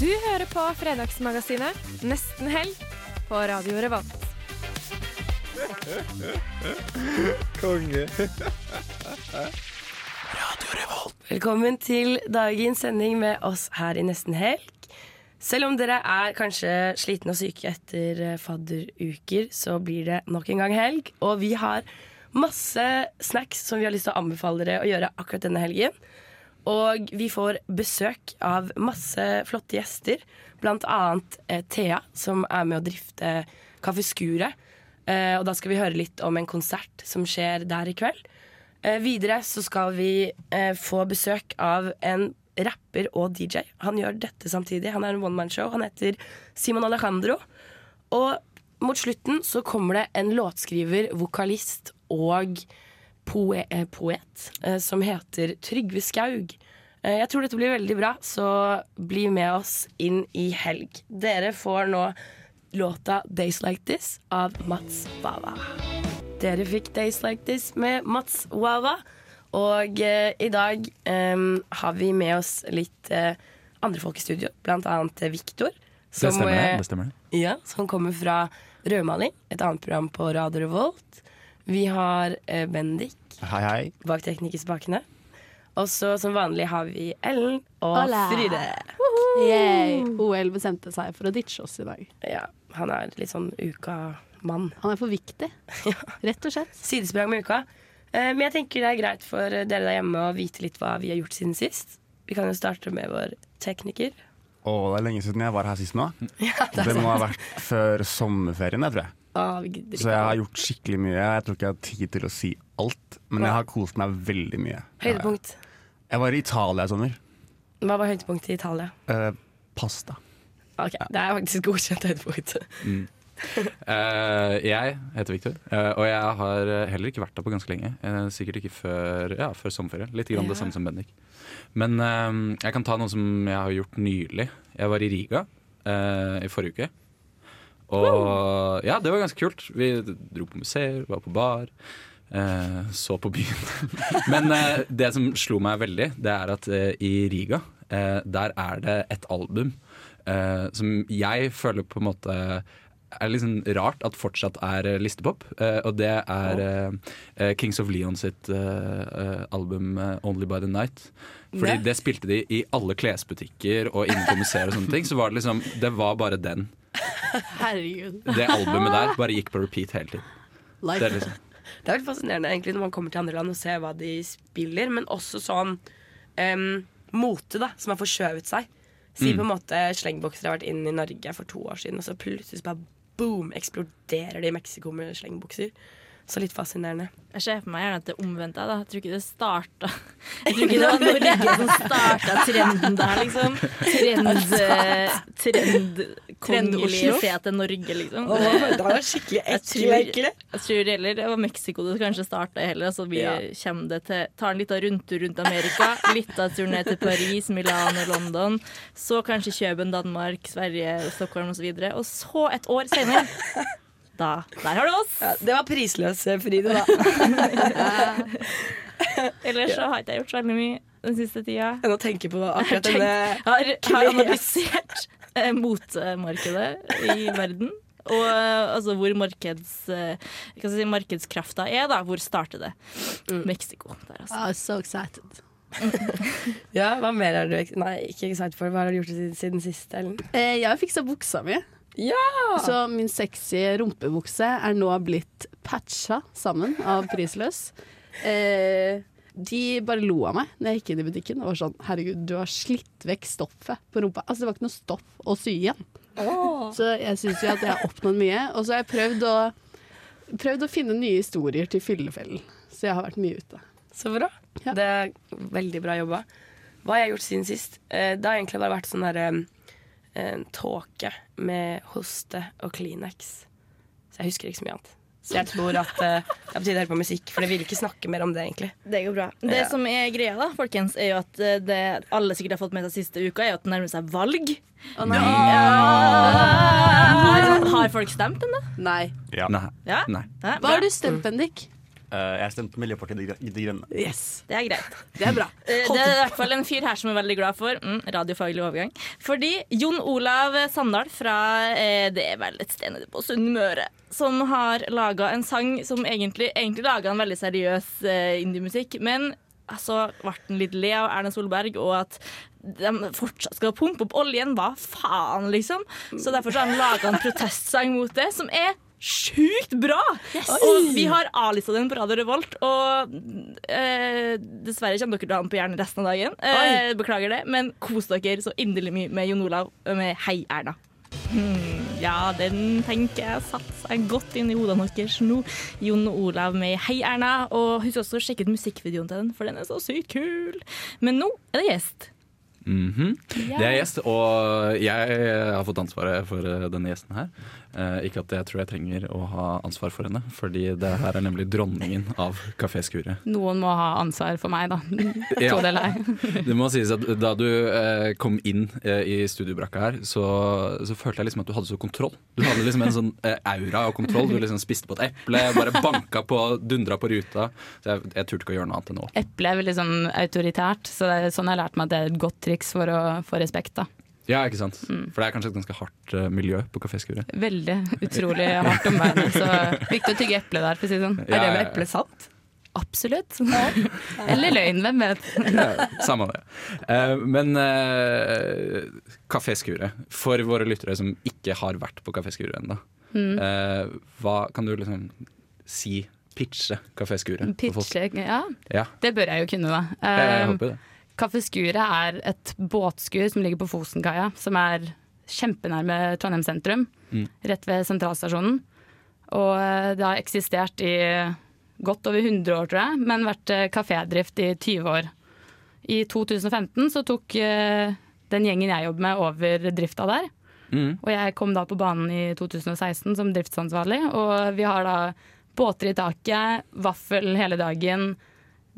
Du hører på Fredagsmagasinet Nesten helg på Radio Revolt. Konge. Radio Revolt. Velkommen til dagens sending med oss her i Nesten Helg. Selv om dere er kanskje slitne og syke etter eh, fadderuker, så blir det nok en gang helg. Og vi har masse snacks som vi har lyst til å anbefale dere å gjøre akkurat denne helgen. Og vi får besøk av masse flotte gjester. Blant annet eh, Thea, som er med å drifte Kaffe Skuret. Eh, og da skal vi høre litt om en konsert som skjer der i kveld. Eh, videre så skal vi eh, få besøk av en rapper og DJ. Han gjør dette samtidig. Han er en one-man-show. Han heter Simon Alejandro. Og mot slutten så kommer det en låtskriver, vokalist og poe eh, poet eh, som heter Trygve Skaug. Eh, jeg tror dette blir veldig bra, så bli med oss inn i helg. Dere får nå låta 'Days Like This' av Mats Wawa. Dere fikk 'Days Like This' med Mats Wawa. Og eh, i dag eh, har vi med oss litt eh, andre folk i studio, blant annet Viktor. Det stemmer, det. det stemmer ja, som kommer fra Rødmaling, et annet program på Radio Revolt. Vi har eh, Bendik Hei, hei. bak teknikerspakene. Og så som vanlig har vi Ellen og Hola. Fride. Yay. OL bestemte seg for å ditche oss i dag. Ja, han er litt sånn uka-mann. Han er for viktig, rett og slett. Sidesprang med uka. Eh, men jeg tenker det er greit for dere der hjemme å vite litt hva vi har gjort siden sist. Vi kan jo starte med vår tekniker. Å, det er lenge siden jeg var her sist nå. Ja, det Det må ha vært før sommerferien, jeg tror jeg. Så jeg har gjort skikkelig mye. Jeg tror ikke jeg har tid til å si alt, men jeg har kost meg veldig mye. Høydepunkt. Jeg var i Italia i sommer. Hva var høydepunktet i Italia? Eh, pasta. Ok, Det er faktisk godkjent høydepunkt. Eh, jeg heter Victor, uh, og jeg har eh, heller ikke vært der på ganske lenge. Uh, sikkert ikke før, ja, før sommerferie. Litt grann Ja. det samme som Bendik. Men jeg kan ta noe som jeg har gjort nylig. Jeg var i Riga eh, i forrige uke. Og ja, det var ganske kult. Vi dro på museer, var på bar. eh, så på byen. Men eh, det som slo meg veldig, det er at eh, i Riga, eh, der er det et album eh, som jeg føler på en måte er sånn rart at fortsatt er listepop. Eh, og det er Kings of Leon sitt album 'Only by the Night'. Fordi det spilte de i alle klesbutikker og inne på museer og sånne ting. Så var det liksom Det var bare den. Herregud. Det albumet der bare gikk på repeat hele tiden. Det er Life. liksom Det er veldig fascinerende egentlig når man kommer til andre land og ser hva de spiller, men også sånn um, mote da, som har forskjøvet seg. Si på en måte slengbokser har vært inn i Norge for to år siden, og så plutselig bare boom, eksploderer det i Mexico med slengbukser. Så litt fascinerende. Jeg ser for meg gjerne at det omvendte. Da. Jeg tror ikke det starta Jeg tror ikke det var Norge som starta trenden der, liksom. Trend, eh, trend Trend-Oslo til Norge, liksom. det var skikkelig Jeg tror, jeg tror heller det var Mexico det kanskje starta heller. Så vi Ja. det til Tar en liten rundtur rundt Amerika. Litt av turen ned til Paris, Milan og London. Så kanskje Kjøben, Danmark, Sverige, Stockholm osv. Og, så og så et år senere da, Der har du oss! Ja, det var prisløs, eh, Fride, da. Ellers så har ikke jeg gjort så veldig mye den siste tida. Enn å tenke på akkurat denne har, har analysert eh, motemarkedet i verden. Og eh, altså, hvor markeds, eh, si, markedskrafta er, da. Hvor starter det? Mexico. Der, altså. I'm so excited. Ja, hva mer har du Nei, ikke excited for. Hva har du gjort siden, siden sist, Ellen? Eh, jeg fiksa buksa mi. Ja! Så min sexy rumpebukse er nå blitt patcha sammen av Prisløs. Eh, de bare lo av meg når jeg gikk inn i butikken og var sånn Herregud, du har slitt vekk stoffet på rumpa. Altså, det var ikke noe stoff å sy igjen. Så jeg syns jo at jeg har oppnådd mye. Og så har jeg prøvd å, prøvd å finne nye historier til fyllefellen. Så jeg har vært mye ute. Så bra. Ja. Det er veldig bra jobba. Hva har jeg gjort siden sist? Eh, Det har egentlig bare vært sånn derre en tåke med hoste og Kleenex. Så jeg husker ikke så mye annet. Så jeg tror at eh, jeg betyr høre på musikk, for jeg vil ikke snakke mer om det, egentlig. Det går bra. Det Ja. som er greia, da, folkens, er jo at eh, det alle sikkert har fått med seg siste uka, er jo at det nærmer seg valg. Å nei. Har, har folk stemt ennå? Nei. Ja. Nei. Ja? Nei. Hva har du stemt, Bendik? Eh, jeg stemte Miljøpartiet De Grønne. Yes. Det er greit. Det er bra. Det er i hvert fall en fyr her som er veldig glad for. Mm, radiofaglig overgang. Fordi Jon Olav Sandal fra eh, Det er vel et sted nede på Sunnmøre. Som har laga en sang som egentlig, egentlig laga en veldig seriøs eh, indiemusikk. Men så ble den litt le av Erna Solberg, og at de fortsatt skal pumpe opp oljen. Hva faen, liksom? Så derfor så har han laga en protestsang mot det, som er sjukt bra! Og vi har A-lista den på Radio Revolt, og eh, dessverre kommer dere til å ha den på hjernen resten av dagen. Eh, beklager det, men kos dere så inderlig mye med Jon Olav med Hei, Erna. Hmm, ja, den tenker jeg satte seg godt inn i hodene deres nå. Jon Olav med Hei, Erna. Og husk også å sjekke ut musikkvideoen til den, for den er så sykt kul. Men nå er det gjest. Mhm. Det er gjest, og jeg har fått ansvaret for eh, denne gjesten her. Eh, ikke at jeg tror jeg trenger å ha ansvar for henne, fordi det her er nemlig dronningen av Kafé Skure. Noen må ha ansvar for meg, da. Ja. To deler. Det må sies at Da du eh, kom inn eh, i studiobrakka her, så, så følte jeg liksom at du hadde så kontroll. Du hadde liksom en sånn eh, aura av kontroll. Du liksom spiste på et eple, bare banka på, dundra på ruta. Så jeg, jeg turte ikke å gjøre noe annet enn å Eple er veldig sånn autoritært, så det er sånn jeg har lært meg at det er et godt triks for å få respekt. da. Ja, ikke sant? For det er kanskje et ganske hardt uh, miljø på Kaféskuret. Veldig utrolig hardt omveiende. Så viktig å tygge eple der, for å si det sånn. Ja, Er det ja, med eple sant? Absolutt. Eller løgn, hvem vet. Ja, samme det. Uh, men uh, for våre lyttere som ikke har vært på Kaféskuret ennå, Mm. eh, hva kan du liksom si, pitche Kafé Skure for folk? Pitche, ja. Ja, Det bør jeg jo kunne, da. jeg, jeg Eh, håper det. Kaffe Skuret er et båtskur som ligger på Fosenkaia, som er kjempenærme Trondheim sentrum, Mm. rett ved sentralstasjonen. Og eh, det har eksistert i godt over 100 år, tror jeg, men vært eh, kafédrift i 20 år. I 2015 så tok eh, den gjengen jeg jobber med, over drifta der. Mm. Og jeg kom da på banen i 2016 som driftsansvarlig, og vi har da båter i taket, vaffel hele dagen,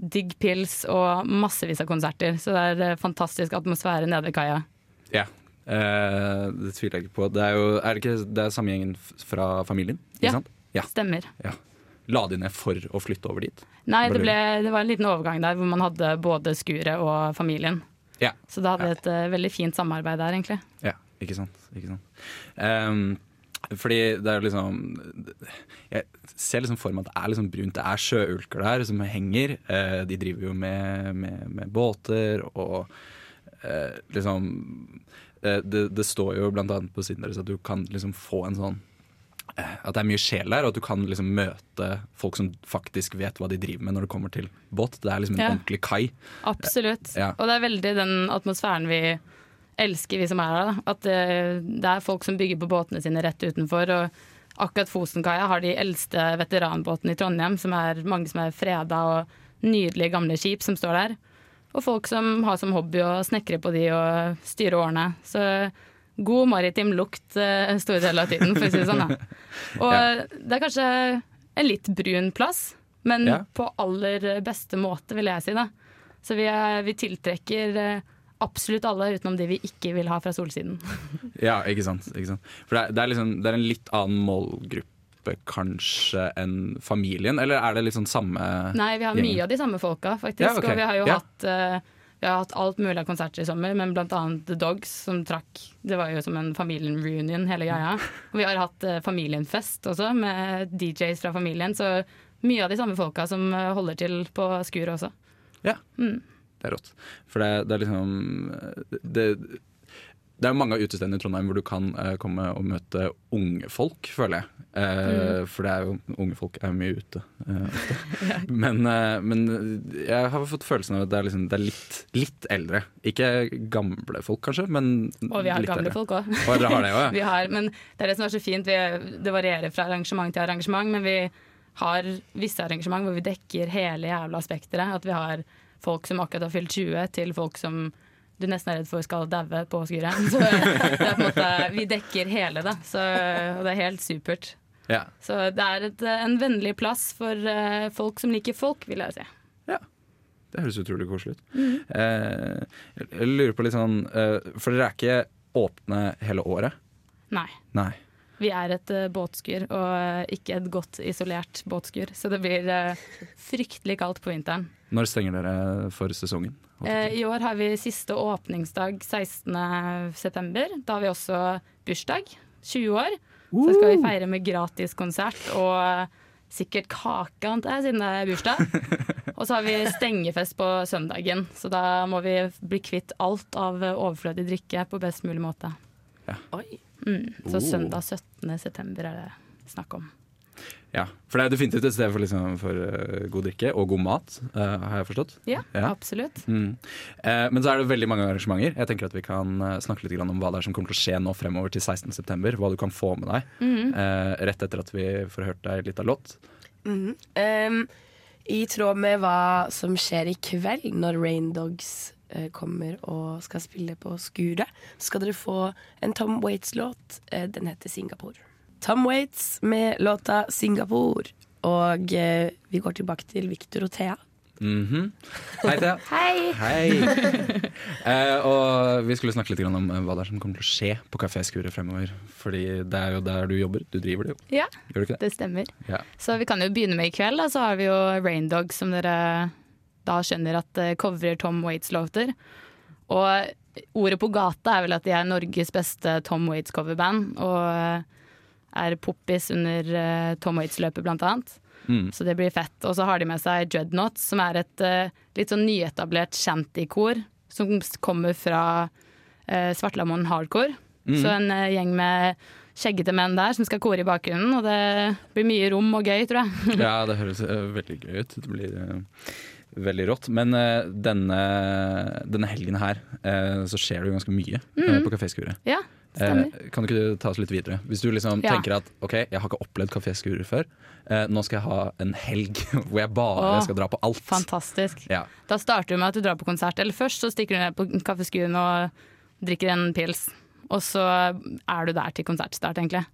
digg pils og massevis av konserter. Så det er eh, fantastisk atmosfære nede ved kaia. Ja. Eh, det tviler jeg ikke på. Det er jo er det ikke det er samme gjengen fra familien? Ja. Ja. Stemmer. La de ned for å flytte over dit? Nei, det, ble, det var en liten overgang der hvor man hadde både skuret og familien. Ja. Så da hadde vi et uh, veldig fint samarbeid der, egentlig. Ja, ikke sant. Ikke sant. Ehm, fordi det er jo liksom Jeg ser liksom for meg at det er liksom brunt. Det er sjøulker der som henger. Eh, de driver jo med, med, med båter og eh, liksom eh, det, det står jo blant annet på siden deres at du kan liksom få en sånn at det er mye sjel der, og at du kan liksom møte folk som faktisk vet hva de driver med når det kommer til båt. Det er liksom en Ja. ordentlig kai. Absolutt. Ja. Og det er veldig den atmosfæren vi elsker, vi som er her. Da. At eh, det er folk som bygger på båtene sine rett utenfor. Og akkurat Fosenkaia har de eldste veteranbåtene i Trondheim, som er mange som er freda og nydelige gamle skip som står der. Og folk som har som hobby å snekre på de og styre årene. Så god maritim lukt eh, store deler av tiden, for å si det sånn. Da. Og Ja. det er kanskje en litt brun plass, men Ja. på aller beste måte, vil jeg si. da. Så vi, er, vi tiltrekker eh, absolutt alle, utenom de vi ikke vil ha fra solsiden. Ja, ikke sant. Ikke sant? For det er, det, er liksom, det er en litt annen målgruppe kanskje enn familien, eller er det liksom samme Nei, vi har gjengen? mye av de samme folka, faktisk. Ja, okay. Og vi har jo Ja. hatt uh, vi har hatt alt mulig av konserter i sommer, men blant annet The Dogs, som trakk Det var jo som en familien-reunion, hele greia. Og vi har hatt uh, familienfest også, med DJs fra familien. Så mye av de samme folka som eh, holder til på skuret også. Ja, Mm. Det er rått. For det, det er liksom det, det er mange av utestedene i Trondheim hvor du kan uh, komme og møte unge folk, føler jeg. Eh, For det er jo, unge folk er mye ute Uh, ja. Men, men jeg har fått følelsen av at det er, liksom, det er litt, litt eldre. Ikke gamle folk, kanskje, men Og vi har litt gamle eldre. folk òg. Og dere har det også, ja. men det er det som er så fint. Vi, det varierer fra arrangement til arrangement, men vi har visse arrangement hvor vi dekker hele jævla spekteret. At vi har folk som akkurat har fylt 20, til folk som du nesten er redd for skal daue på skuret. Så måte, vi dekker hele det, så, og det er helt supert. Ja. Så det er et, en vennlig plass for uh, folk som liker folk, vil jeg si. Ja. Det høres utrolig koselig ut. Mhm. Eh, jeg- lurer på litt sånn eh, For dere er ikke åpne hele året? Nei. Nei. Vi er et uh, båtskur, og uh, ikke et godt isolert båtskur. Så det blir fryktelig kaldt på vinteren. Når stenger dere for sesongen? Eh, I år har vi siste åpningsdag 16.9. Da har vi også bursdag. 20 år. Så skal vi feire med gratiskonsert og eh, sikkert kake, antar jeg, siden det er bursdag. Og så har vi stengefest på søndagen, så da må vi bli kvitt alt av overflødig drikke på best mulig måte. Mm, så Oh. søndag 17. september er det snakk om. Ja, For det er definitivt et sted for, liksom, for uh, god drikke og god mat, uh, har jeg forstått. Ja, absolutt. Mm. Uh, men så er det veldig mange arrangementer. Jeg tenker at Vi kan snakke litt grann om hva det er som kommer til å skje nå fremover til 16.9. Hva du kan få med deg Mhm. eh, rett etter at vi får hørt deg litt av låt. Mm -hmm. um, I tråd med hva som skjer i kveld, når Raindogs eh, kommer og skal spille på Skuret, så skal dere få en Tom Waits-låt. Den heter Singapore. Tom Waits med låta 'Singapore'. Og eh, vi går tilbake til Victor og Thea. Mhm. Hei, Thea. Hei! Hei. Eh, og vi skulle snakke litt om eh, hva det er som kommer til å skje på Kaféskuret fremover. Fordi det er jo der du jobber. Du driver det jo. Ja, Gjør du ikke det? det stemmer. Ja. Så vi kan jo begynne med i kveld. Da, så har vi jo Raindog, som dere da skjønner at uh, covrer Tom Waits-låter. Og ordet på gata er vel at de er Norges beste Tom Waits-coverband. Og eh, er poppis under uh, Tom Waits-løpet, blant annet. Mm. Så det blir fett. Og så har de med seg Dreadnoughts, som er et uh, litt sånn nyetablert shanty-kor som kommer fra uh, Svartlamoen Hardcore. Mm. Så en uh, gjeng med skjeggete menn der som skal kore i bakgrunnen, og det blir mye rom og gøy, tror jeg. Ja, det høres veldig gøy ut. Det blir veldig rått. Men denne, denne helgen her så skjer det jo ganske mye mm. På Kaféskuret. Ja. Eh, kan du ikke ta oss litt videre? Hvis du liksom Ja. tenker at ok, jeg har ikke opplevd Kafé Skuret før, eh, nå skal jeg ha en helg hvor jeg bare Åh, skal dra på alt. Fantastisk. Ja. Da starter du med at du drar på konsert. Eller først så stikker du ned på kaffeskuren og drikker en pils. Og så er du der til konsertstart, egentlig.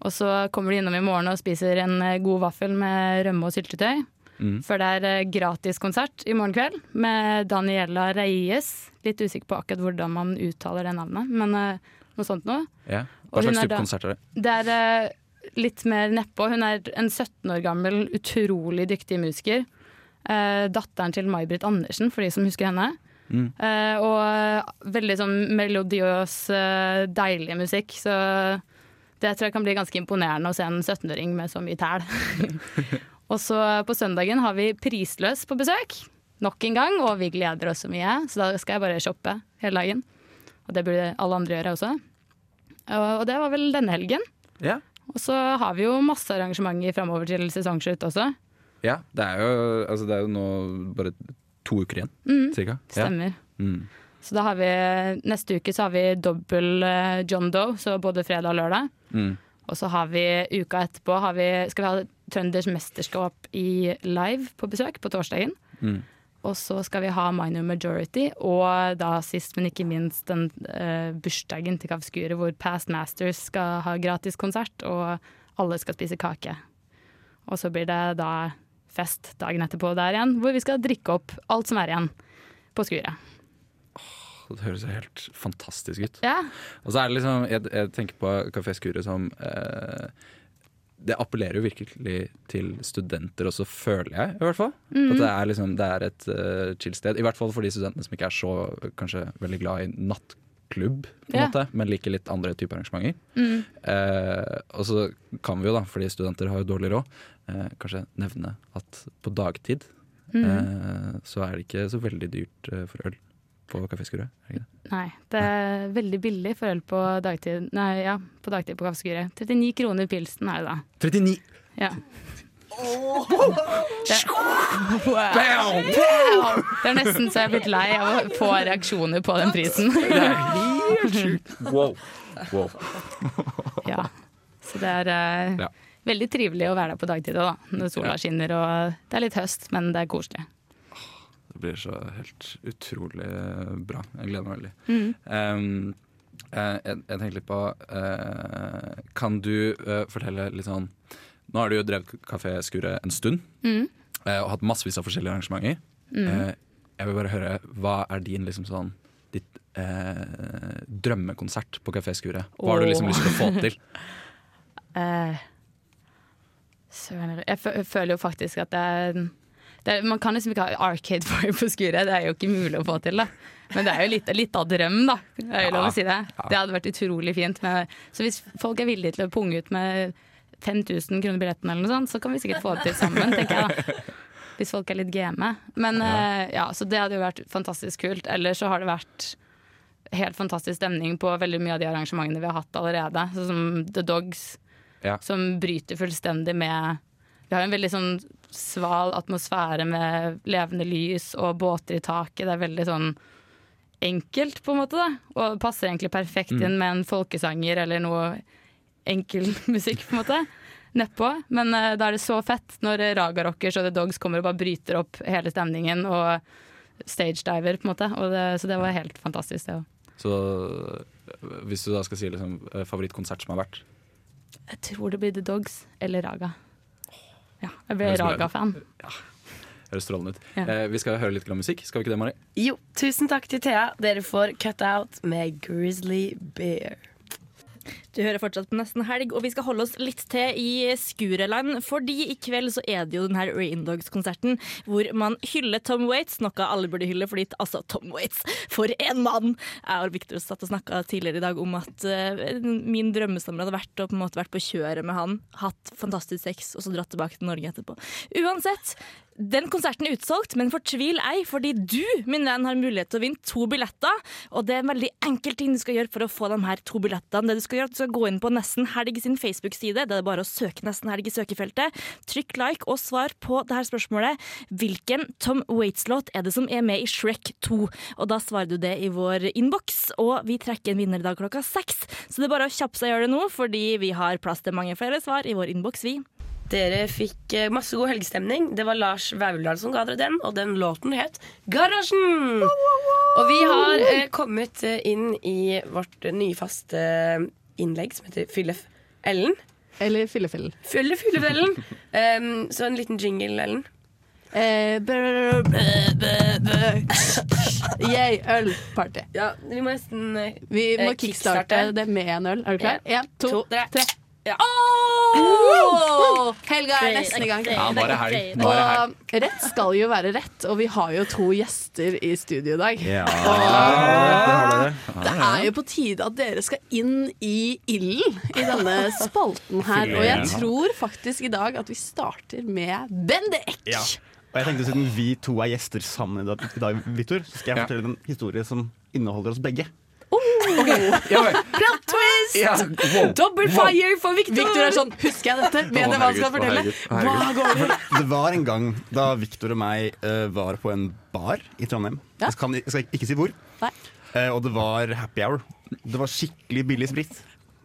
Og så kommer du innom i morgen og spiser en eh, god vaffel med rømme og syltetøy. Mm. For det er gratis gratiskonsert i morgen kveld med Daniela Reyes. Litt usikker på akkurat hvordan man uttaler det navnet, men eh, noe sånt noe. Ja. Hva slags type konsert er det? Det er uh, litt mer nedpå. Hun er en 17 år gammel, utrolig dyktig musiker. Uh, datteren til May-Britt Andersen, for de som husker henne. Mm. Uh, og veldig sånn melodiøs, deilig musikk. Så det tror jeg kan bli ganske imponerende å se en 17-åring med så mye tæl. og så på søndagen har vi Prisløs på besøk. Nok en gang, og vi gleder oss så mye. Så da skal jeg bare shoppe hele dagen. Og det burde alle andre gjøre også. Og det var vel denne helgen. Ja. Og så har vi jo masse arrangementer framover til sesongslutt også. Ja, det er jo, altså det er jo nå bare to uker igjen, Mm, cirka. stemmer. Ja. Mm. Så da har vi neste uke så har vi dobbel eh, John Doe, så både fredag og lørdag. Mm. Og så har vi uka etterpå har vi, skal vi ha Trønders mesterskap i live på besøk på torsdagen. Mm. Og så skal vi ha Minor Majority, og da sist, men ikke minst den uh, bursdagen til Kaffeskuret, hvor Past Masters skal ha gratis konsert, og alle skal spise kake. Og så blir det da fest dagen etterpå der igjen, hvor vi skal drikke opp alt som er igjen på skuret. Det høres helt fantastisk ut. Ja. Og så er det liksom, jeg, jeg tenker på Kafé Skuret som eh, Det appellerer jo virkelig til studenter også, føler jeg i hvert fall. Mhm. At det er, liksom, det er et uh, chill sted. I hvert fall for de studentene som ikke er så kanskje veldig glad i nattklubb, på en Ja. måte, men liker litt andre typer arrangementer. Mm. Uh, og så kan vi jo, da, fordi studenter har jo dårlig råd, uh, kanskje nevne at på dagtid mm. så er det ikke så veldig dyrt for øl på Kafé ikke? Nei, det er veldig billig for øl på dagtid Nei, ja, på dagtid på Kaffeskuret. 39 kroner pilsen er det da. 39! Ja. Det, wow. det er nesten så jeg er blitt lei av å få reaksjoner på den prisen. Det er helt sjukt. Wow. wow. Ja. Så det er uh, Ja. veldig trivelig å være der på dagtid òg, da. Når sola skinner og det er litt høst, men det er koselig. Blir så helt utrolig bra. Jeg gleder meg veldig. Mm. Um, eh, jeg, jeg tenker litt på uh, Kan du uh, fortelle litt sånn Nå har du jo drevet Kaféskuret en stund Mm. uh, og hatt massevis av forskjellige arrangementer. Mm. Eh, jeg vil bare høre, hva er din liksom sånn ditt eh, drømmekonsert på Kaféskuret? Hva har du liksom lyst til å få til? uh, Jeg jeg føler jo faktisk at det er, det Man kan liksom ikke ha Arcade Fire på skuret, det er jo ikke mulig å få til. da Men det er jo litt, litt av drøm, da. Det er jo lov å si det. Det hadde vært utrolig fint. Med, så hvis folk er villige til å punge ut med 5000 kroner billetten, eller noe sånt, så kan vi sikkert få det til sammen, tenker jeg da. Hvis folk er litt game. Men eh, ja, så det hadde jo vært fantastisk kult. Ellers så har det vært helt fantastisk stemning på veldig mye av de arrangementene vi har hatt allerede. Sånn som The Dogs, Ja. som bryter fullstendig med Vi har en veldig sånn sval atmosfære med levende lys og båter i taket. Det er veldig sånn enkelt, på en måte. da Og passer egentlig perfekt Mm. inn med en folkesanger eller noe enkel musikk, på en måte. Nedpå. Men uh, da er det så fett når Raga Rockers og The Dogs kommer og bare bryter opp hele stemningen og stagediver, på en måte. Og det, så det var helt fantastisk, det òg. Så eh, hvis du da skal si liksom, eh, favorittkonsert som har vært Jeg tror det blir The Dogs eller Raga. Ja, jeg ble. Raga-fan. Høres strålende ut. Ja. Eh, vi skal høre litt musikk, skal vi ikke det, Mari? Jo, tusen takk til Thea. Dere får Cut Out med Grizzly Bear. Du hører fortsatt på Nesten Helg, og vi skal holde oss litt til i Skureland. Fordi i kveld så er det jo den her Raindogs-konserten hvor man hyller Tom Waits, noe alle burde hylle, fordi altså Tom Waits, for en mann! Jeg og Victor satt og snakka tidligere i dag om at uh, min drømmesommer hadde vært å på en måte vært på kjøret med han, hatt fantastisk sex, og så dratt tilbake til Norge etterpå. Uansett, den konserten er utsolgt, men fortvil ei, fordi du, min venn, har mulighet til å vinne to billetter. Og det er en veldig enkel ting du skal gjøre for å få de her to billettene. Skal gjøre at du skal gå inn på Nesten Helg sin Facebook-side. Det er bare å søke Nesten Helg i søkefeltet. Trykk like og svar på det her spørsmålet. Hvilken Tom Waits-låt er det som er med i Shrek 2? Og da svarer du det i vår innboks, og vi trekker en vinner i dag klokka seks. Så det er bare å kjappe seg og gjøre det nå, fordi vi har plass til mange flere svar i vår innboks, vi. Dere fikk eh, masse god helgestemning. Det var Lars Vaular som ga dere den, og den låten het Garasjen. Og vi har eh, kommet eh, inn i vårt nye faste innlegg som heter Fyllef Ellen. Eller Fyllefellen. Fylle Fyllef-Ellen. um, så en liten jingle, Ellen. Eh, brr, brr, brr. Yay, øl-party. Ja, vi må nesten eh, Vi må eh, kickstarte det med en øl. Er du klar? Én, to, tre. Ja. Oh! Helga er nesten i gang. Ja, nå er det helg. Nå er det helg. Og rett skal jo være rett, og vi har jo to gjester i studio i dag. Ja, det er jo på tide at dere skal inn i ilden i denne spalten her. Og jeg tror faktisk i dag at vi starter med Bendik. Ja. Og jeg tenkte Siden vi to er gjester sammen i dag Victor, så skal jeg fortelle en historie som inneholder oss begge. Plot twist! Ja, wow. Double fire for Victor! Victor er sånn Husker jeg dette? Vet jeg hva han skal fortelle? Hva går det? Det var en gang da Victor og meg uh, var på en bar i Trondheim. Jeg, skal, jeg skal ikke si hvor. Nei. Eh, og det var happy hour. Det var skikkelig billig sprit.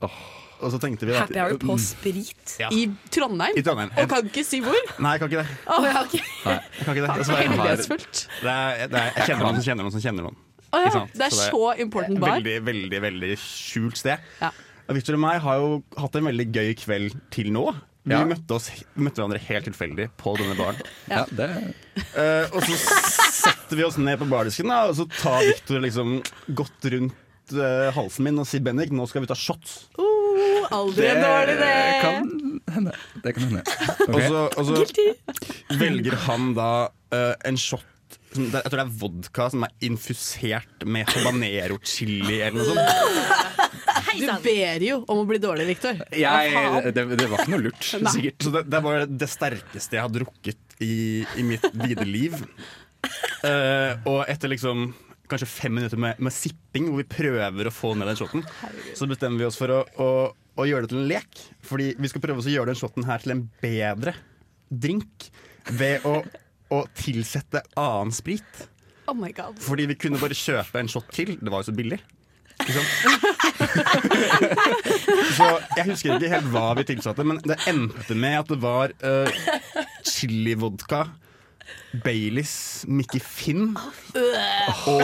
Og så tenkte vi at- Happy hour på sprit. Ja. I Trondheim? I Trondheim. Og kan ikke si hvor? Nei, jeg kan ikke det. Oh, ja, okay. Nei, jeg kan ikke det. Er, det er, jeg kjenner noen som kjenner noen som kjenner noen. Å ja, det er Så så important bar. Veldig, veldig, veldig skjult sted. Ja. Victor og meg har jo hatt en veldig gøy kveld til nå. Vi Ja. møtte, oss, møtte hverandre helt tilfeldig på denne baren. Ja, det uh, og så setter vi oss ned på bardisken, da, og så tar Victor liksom godt rundt uh, halsen min og sier Bendik, nå skal vi ta shots. Uh, aldri en dårlig idé. kan hende. Det kan hende. Og så, og så velger han da eh, en shot Jeg tror det er vodka som er infusert med habanero chili eller noe sånt. Du ber jo om å bli dårlig, Victor. Det, det var ikke noe lurt, sikkert. Så det, det var det sterkeste jeg har drukket i, i mitt vide liv. Uh, og etter liksom kanskje fem minutter med, med sipping, hvor vi prøver å få ned den shoten, så bestemmer vi oss for å, å, å gjøre det til en lek. Fordi vi skal prøve oss å gjøre den shoten her til en bedre drink ved å, å tilsette annen sprit. Oh my god. Fordi vi kunne bare kjøpe en shot til. Det var jo så billig. Ikke sant? så jeg husker ikke helt hva vi tilsatte, men det endte med at det var uh, chilivodka Baileys, Mickey Finn og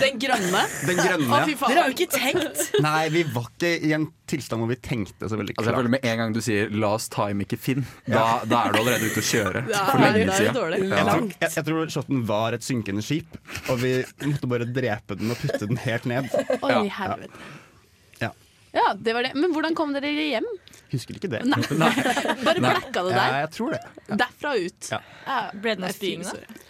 Den grønne. den grønne. Å, fy faen. Dere har jo ikke tenkt. Nei, vi var ikke i en tilstand hvor vi tenkte så veldig Altså jeg klart. føler Med en gang du sier 'la oss ta i ikke Finn', da, da er du allerede ute å kjøre. Ja, For lenge er siden. dårlig. Jeg tror, jeg, jeg tror shotten var et synkende skip, og vi måtte bare drepe den og putte den helt ned. Oi, Ja. helvete. Ja. Det var det. Men hvordan kom dere hjem? Husker ikke det. Nei. Bare blacka det der? Ja, jeg tror det. Derfra og ut? Ja. Ble det noe styring, da?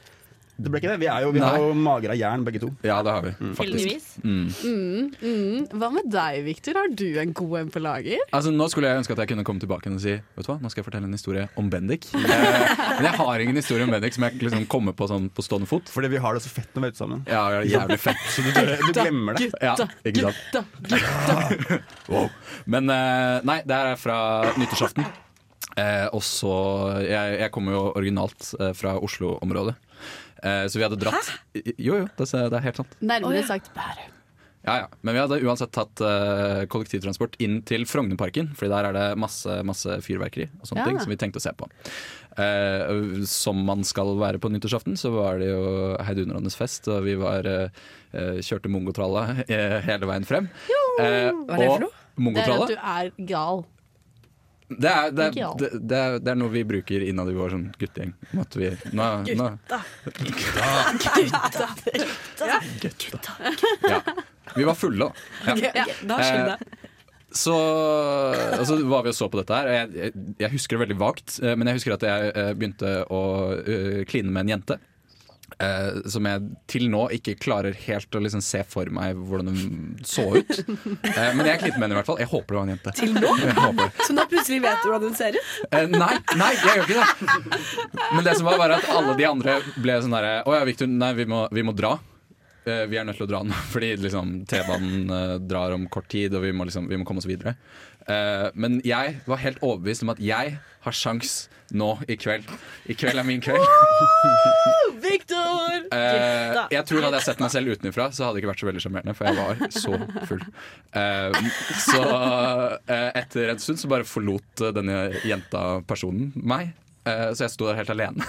Det ble ikke det. Vi, er jo, vi har jo mager av jern, begge to. Ja, det har vi. Heldigvis. Mm. Mm, mm. Hva med deg, Victor? Har du en god en på lager? Altså, nå skulle jeg ønske at jeg kunne komme tilbake og si Vet du hva, nå skal jeg fortelle en historie om Bendik. Men jeg har ingen historie om Bendik som jeg liksom kommer på sånn på stående fot. Fordi vi har det så fett når vi er ute sammen. Ja, det er jævlig fett. Så du, du glemmer det. Ja, ikke sant? wow. Men eh, nei, det her er fra nyttårsaften. Eh, og så Jeg, jeg kommer jo originalt eh, fra Oslo-området. Eh, så vi hadde dratt Jo, jo, det, er- helt sant. Nærmere sagt Bærum. Ja, ja. Men vi hadde uansett tatt uh, kollektivtransport inn til Frognerparken, Fordi der er det masse, masse fyrverkeri og sånne Ja. ting som vi tenkte å se på. Uh, som man skal være på nyttårsaften, så var det jo heidundrende fest, og vi var eh, kjørte mongotralla hele veien frem. Hva er det for noe? Det er at du er gal. Det er, det, er, det, det, er, det er noe vi bruker innad i vår sånn guttegjeng. Gutta At vi, nå, nå, ja. Vi var fulle, da. Ja. Ja, da skjønner jeg. Eh, Så, altså, var vi og så på dette her. Jeg, jeg, jeg husker det veldig vagt, eh, men jeg husker at jeg eh, begynte å kline med en jente. Eh, som jeg til nå ikke klarer helt å liksom se for meg hvordan hun så ut. Eh, men jeg klinte med henne i hvert fall. Jeg håper det var en jente. Til nå? Så nå plutselig vet du hvordan hun ser ut? Eh, nei, nei, jeg gjør ikke det. Men det som var, var at alle de andre ble sånn derre Å ja, Victor, nei, vi må, vi må dra. Eh, vi er nødt til å dra nå, fordi liksom, T-banen eh, drar om kort tid, og vi må, liksom, vi må komme oss videre. Eh, men jeg var helt overbevist om at jeg har sjans nå i kveld. I kveld er min kveld. Victor! Uh, jeg tror Hadde jeg sett meg selv utenfra, så hadde det ikke vært så veldig sjarmerende. For jeg var så full. Uh, så uh, etter en stund så bare forlot denne jenta personen meg. Så jeg sto der helt alene.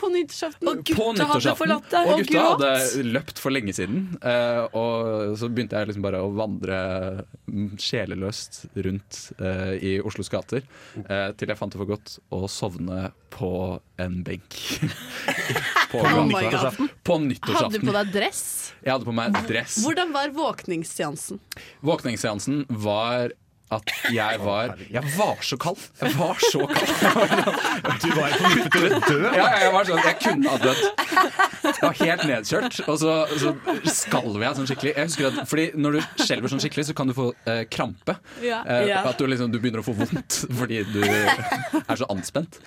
På nyttårsaften. Og gutta hadde forlatt deg. Og gutta hadde løpt for lenge siden. eh, og så begynte jeg liksom bare å vandre mm, sjeleløst rundt eh, i Oslos gater. eh, til jeg fant det for godt å sovne på en benk. på, Oh my nyttårsaften. på Hadde du på deg dress? Jeg hadde på meg dress. Hvordan var våkningsseansen? Våkningsseansen var at jeg var Jeg var så kald! Jeg var så kald. Du var på vippet til å dø. Ja, ja, jeg var sånn, jeg kunne ha dødd. Jeg var helt nedkjørt, og så, så skalv jeg sånn skikkelig. Jeg husker at, fordi Når du skjelver sånn skikkelig, så kan du få eh, krampe. Ja. Eh, At du, liksom, du begynner å få vondt fordi du er så anspent.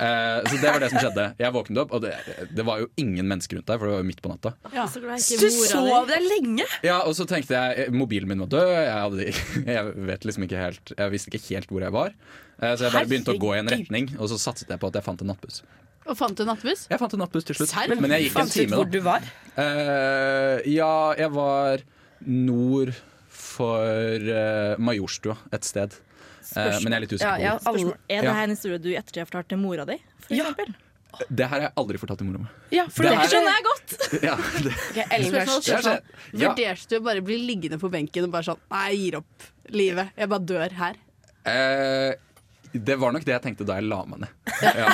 Eh, så det var det som skjedde. Jeg våknet opp, og det, det var jo ingen mennesker rundt der, for det var jo midt på natta. Ja. Så du sov der lenge? Ja, Og så tenkte jeg mobilen min var død. Jeg, hadde, jeg vet liksom ikke helt Jeg visste ikke helt hvor jeg var. Eh, Så jeg bare begynte å gå i en retning, og så satset jeg på at jeg fant en nattbuss. Og fant du nattbuss? Jeg fant en nattbuss til slutt, Serr? men jeg gikk en Fant ut time. hvor da du var? Uh, ja, jeg var nord for uh, Majorstua et sted. Uh, men jeg er litt usikker Ja, ja, på hvor. alle, Er det her en historie du i ettertid har fortalt til mora di? For Ja. Det her har jeg aldri fortalt til mora mi. ja, for Det det, her- skjønner jeg godt. Ja, det, Ok, Ellen Spørsmål, først. det har skjedd. Ja. Vurderte du å bare bli liggende på benken og bare sånn Nei, jeg gir opp livet. Jeg bare dør her. Eh, det var nok det jeg tenkte da jeg la meg ned. Ja.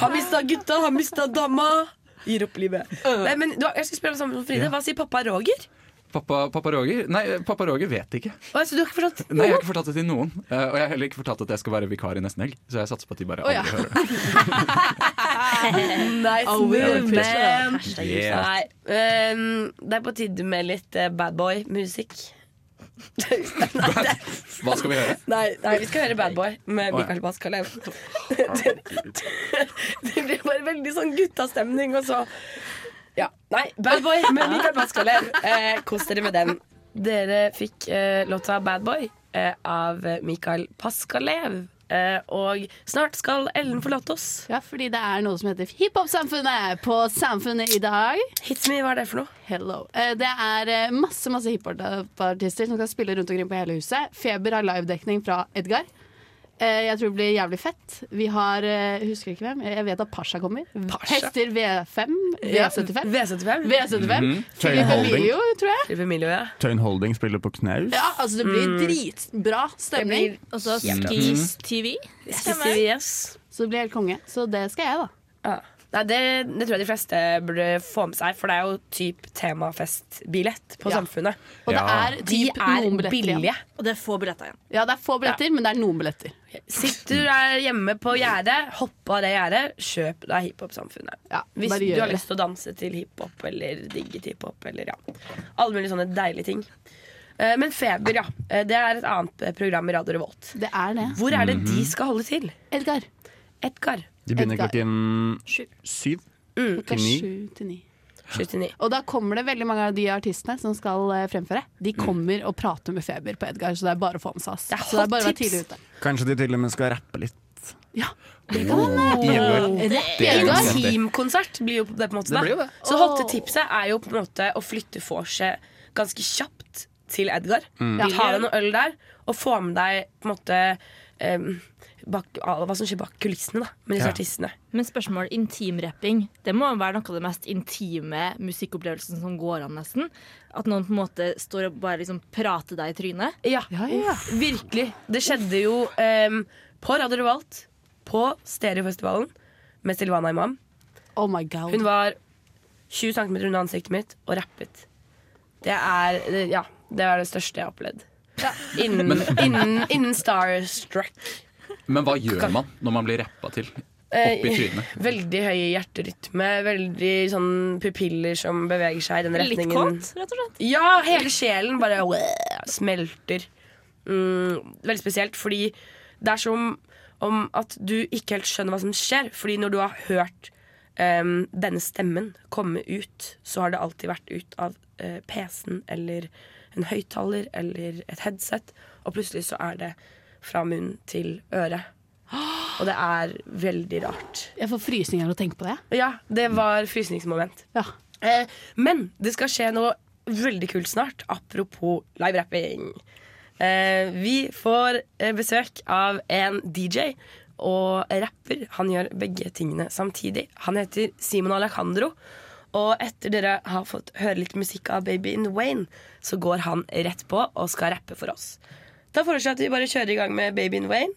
Har mista gutta, har mista dama. Gir opp livet. Nei, men du, Jeg skal spørre om samme som Fride. Hva sier pappa Roger? Pappa, pappa Roger Nei, pappa Roger vet ikke. Å, så du har ikke fortalt Nei, Jeg har ikke fortalt det til noen. Uh, og jeg har heller ikke fortalt at jeg skal være vikar i nesten helg. Så jeg satser på at de bare Å, ja. aldri hører det. Nice Oh, move, man. Yeah. Nei, um, det er på tide med litt uh, badboy-musikk. Hva skal vi høre? Nei, nei, vi skal høre Badboy med Mikael ja. Det, det, det blir bare veldig sånn guttastemning, og så Ja. Nei, Bad Boy med Mikael Paskalev. Eh, Kos dere med den. Dere fikk eh, låta Badboy eh, av Mikael Paskalev. Eh, og snart skal Ellen forlate oss. Ja, fordi det er noe som heter Hiphop-samfunnet på Samfunnet i dag. Hit me, hva er det for noe? Hello. Eh, Det er eh, masse masse hiphop-artister som skal spille rundt omkring på hele huset. Feber har livedekning fra Edgar. Eh, jeg tror det blir jævlig fett. Vi har eh, Husker ikke hvem. Jeg vet at Pasha kommer. Pasha. Hester V5. V75. V75. V75. Mm -hmm. Tøyen Holding. Tror jeg. Emilio, ja. Tøyen Holding spiller på knaus. Ja, altså Det blir Mm. dritbra stemning. Og så Skis TV. Skis TV, yes. Så det blir helt konge. Så det skal jeg, da. Ja. Nei, det, det tror jeg de fleste burde få med seg, for det er jo typ temafestbillett på Ja. Samfunnet. Og det er De typ er noen billetter igjen. Og det er få billetter igjen. Ja, det er få billetter, men det er noen billetter. Sitter du der hjemme på gjerdet, hopp av det gjerdet, kjøp deg Hiphop-samfunnet. Hvis du har lyst til å danse til hiphop eller digge hiphop eller ja. Alle mulige sånne deilige ting. Eh, Men Feber, ja. eh, Det er et annet program i Radio Revolt. Det er det. Hvor er det de Mhm. skal holde til? Edgar. Edgar. De begynner klokken Sju. syv Klokka til ni. Og da kommer det veldig mange av de artistene som skal eh, fremføre. De Mm. kommer og prater med Feber på Edgar, så det er bare å få med seg. oss. Så det er bare å være tidlig ute. Kanskje de til og med skal rappe litt. Ja, det kan hende. Er. Intimkonsert blir jo det på en måte. Det jo det. Så hotte tipset er jo på en måte å flytte vorset ganske kjapt til Edgar. Mm. Ja. Ta deg noe øl der, og få med deg på en måte em, bak, hva som skjer bak kulissene da, med disse Ja. artistene. Men spørsmål intimrapping Det må være noe av det mest intime musikkopplevelsen som går an, nesten. At noen på en måte står og bare liksom prater deg i trynet. Ja, virkelig. Det skjedde jo um, på Radio Revolt, på Stereofestivalen, med Silvana Imam. Oh my god Hun var 20 cm unna ansiktet mitt og rappet. Det er, det- ja, det er det største jeg har opplevd. Innen, innen, innen Starstruck. Men hva gjør man når man blir rappa til? Eh, Opp i trynet. Veldig høy hjerterytme, veldig sånn pupiller som beveger seg i den Litt retningen. kåt, rett og slett. Ja, hele sjelen bare øh, smelter. Mm, veldig spesielt, fordi det er som om at du ikke helt skjønner hva som skjer. Fordi når du har hørt um, denne stemmen komme ut, så har det alltid vært ut av uh, PC-en eller en høyttaler eller et headset, og plutselig så er det fra munn til øre. Og det er veldig rart. Jeg får frysninger av å tenke på det. Ja, det var frysningsmoment. Eh, men det skal skje noe veldig kult snart, apropos live-rapping. Eh, vi får eh, besøk av en DJ og rapper. Han gjør begge tingene samtidig. Han heter Simon Alejandro. Og etter dere har fått høre litt musikk av Baby in Wayne, så går han rett på og skal rappe for oss. Da foreslår jeg at vi bare kjører i gang med Baby in Wayne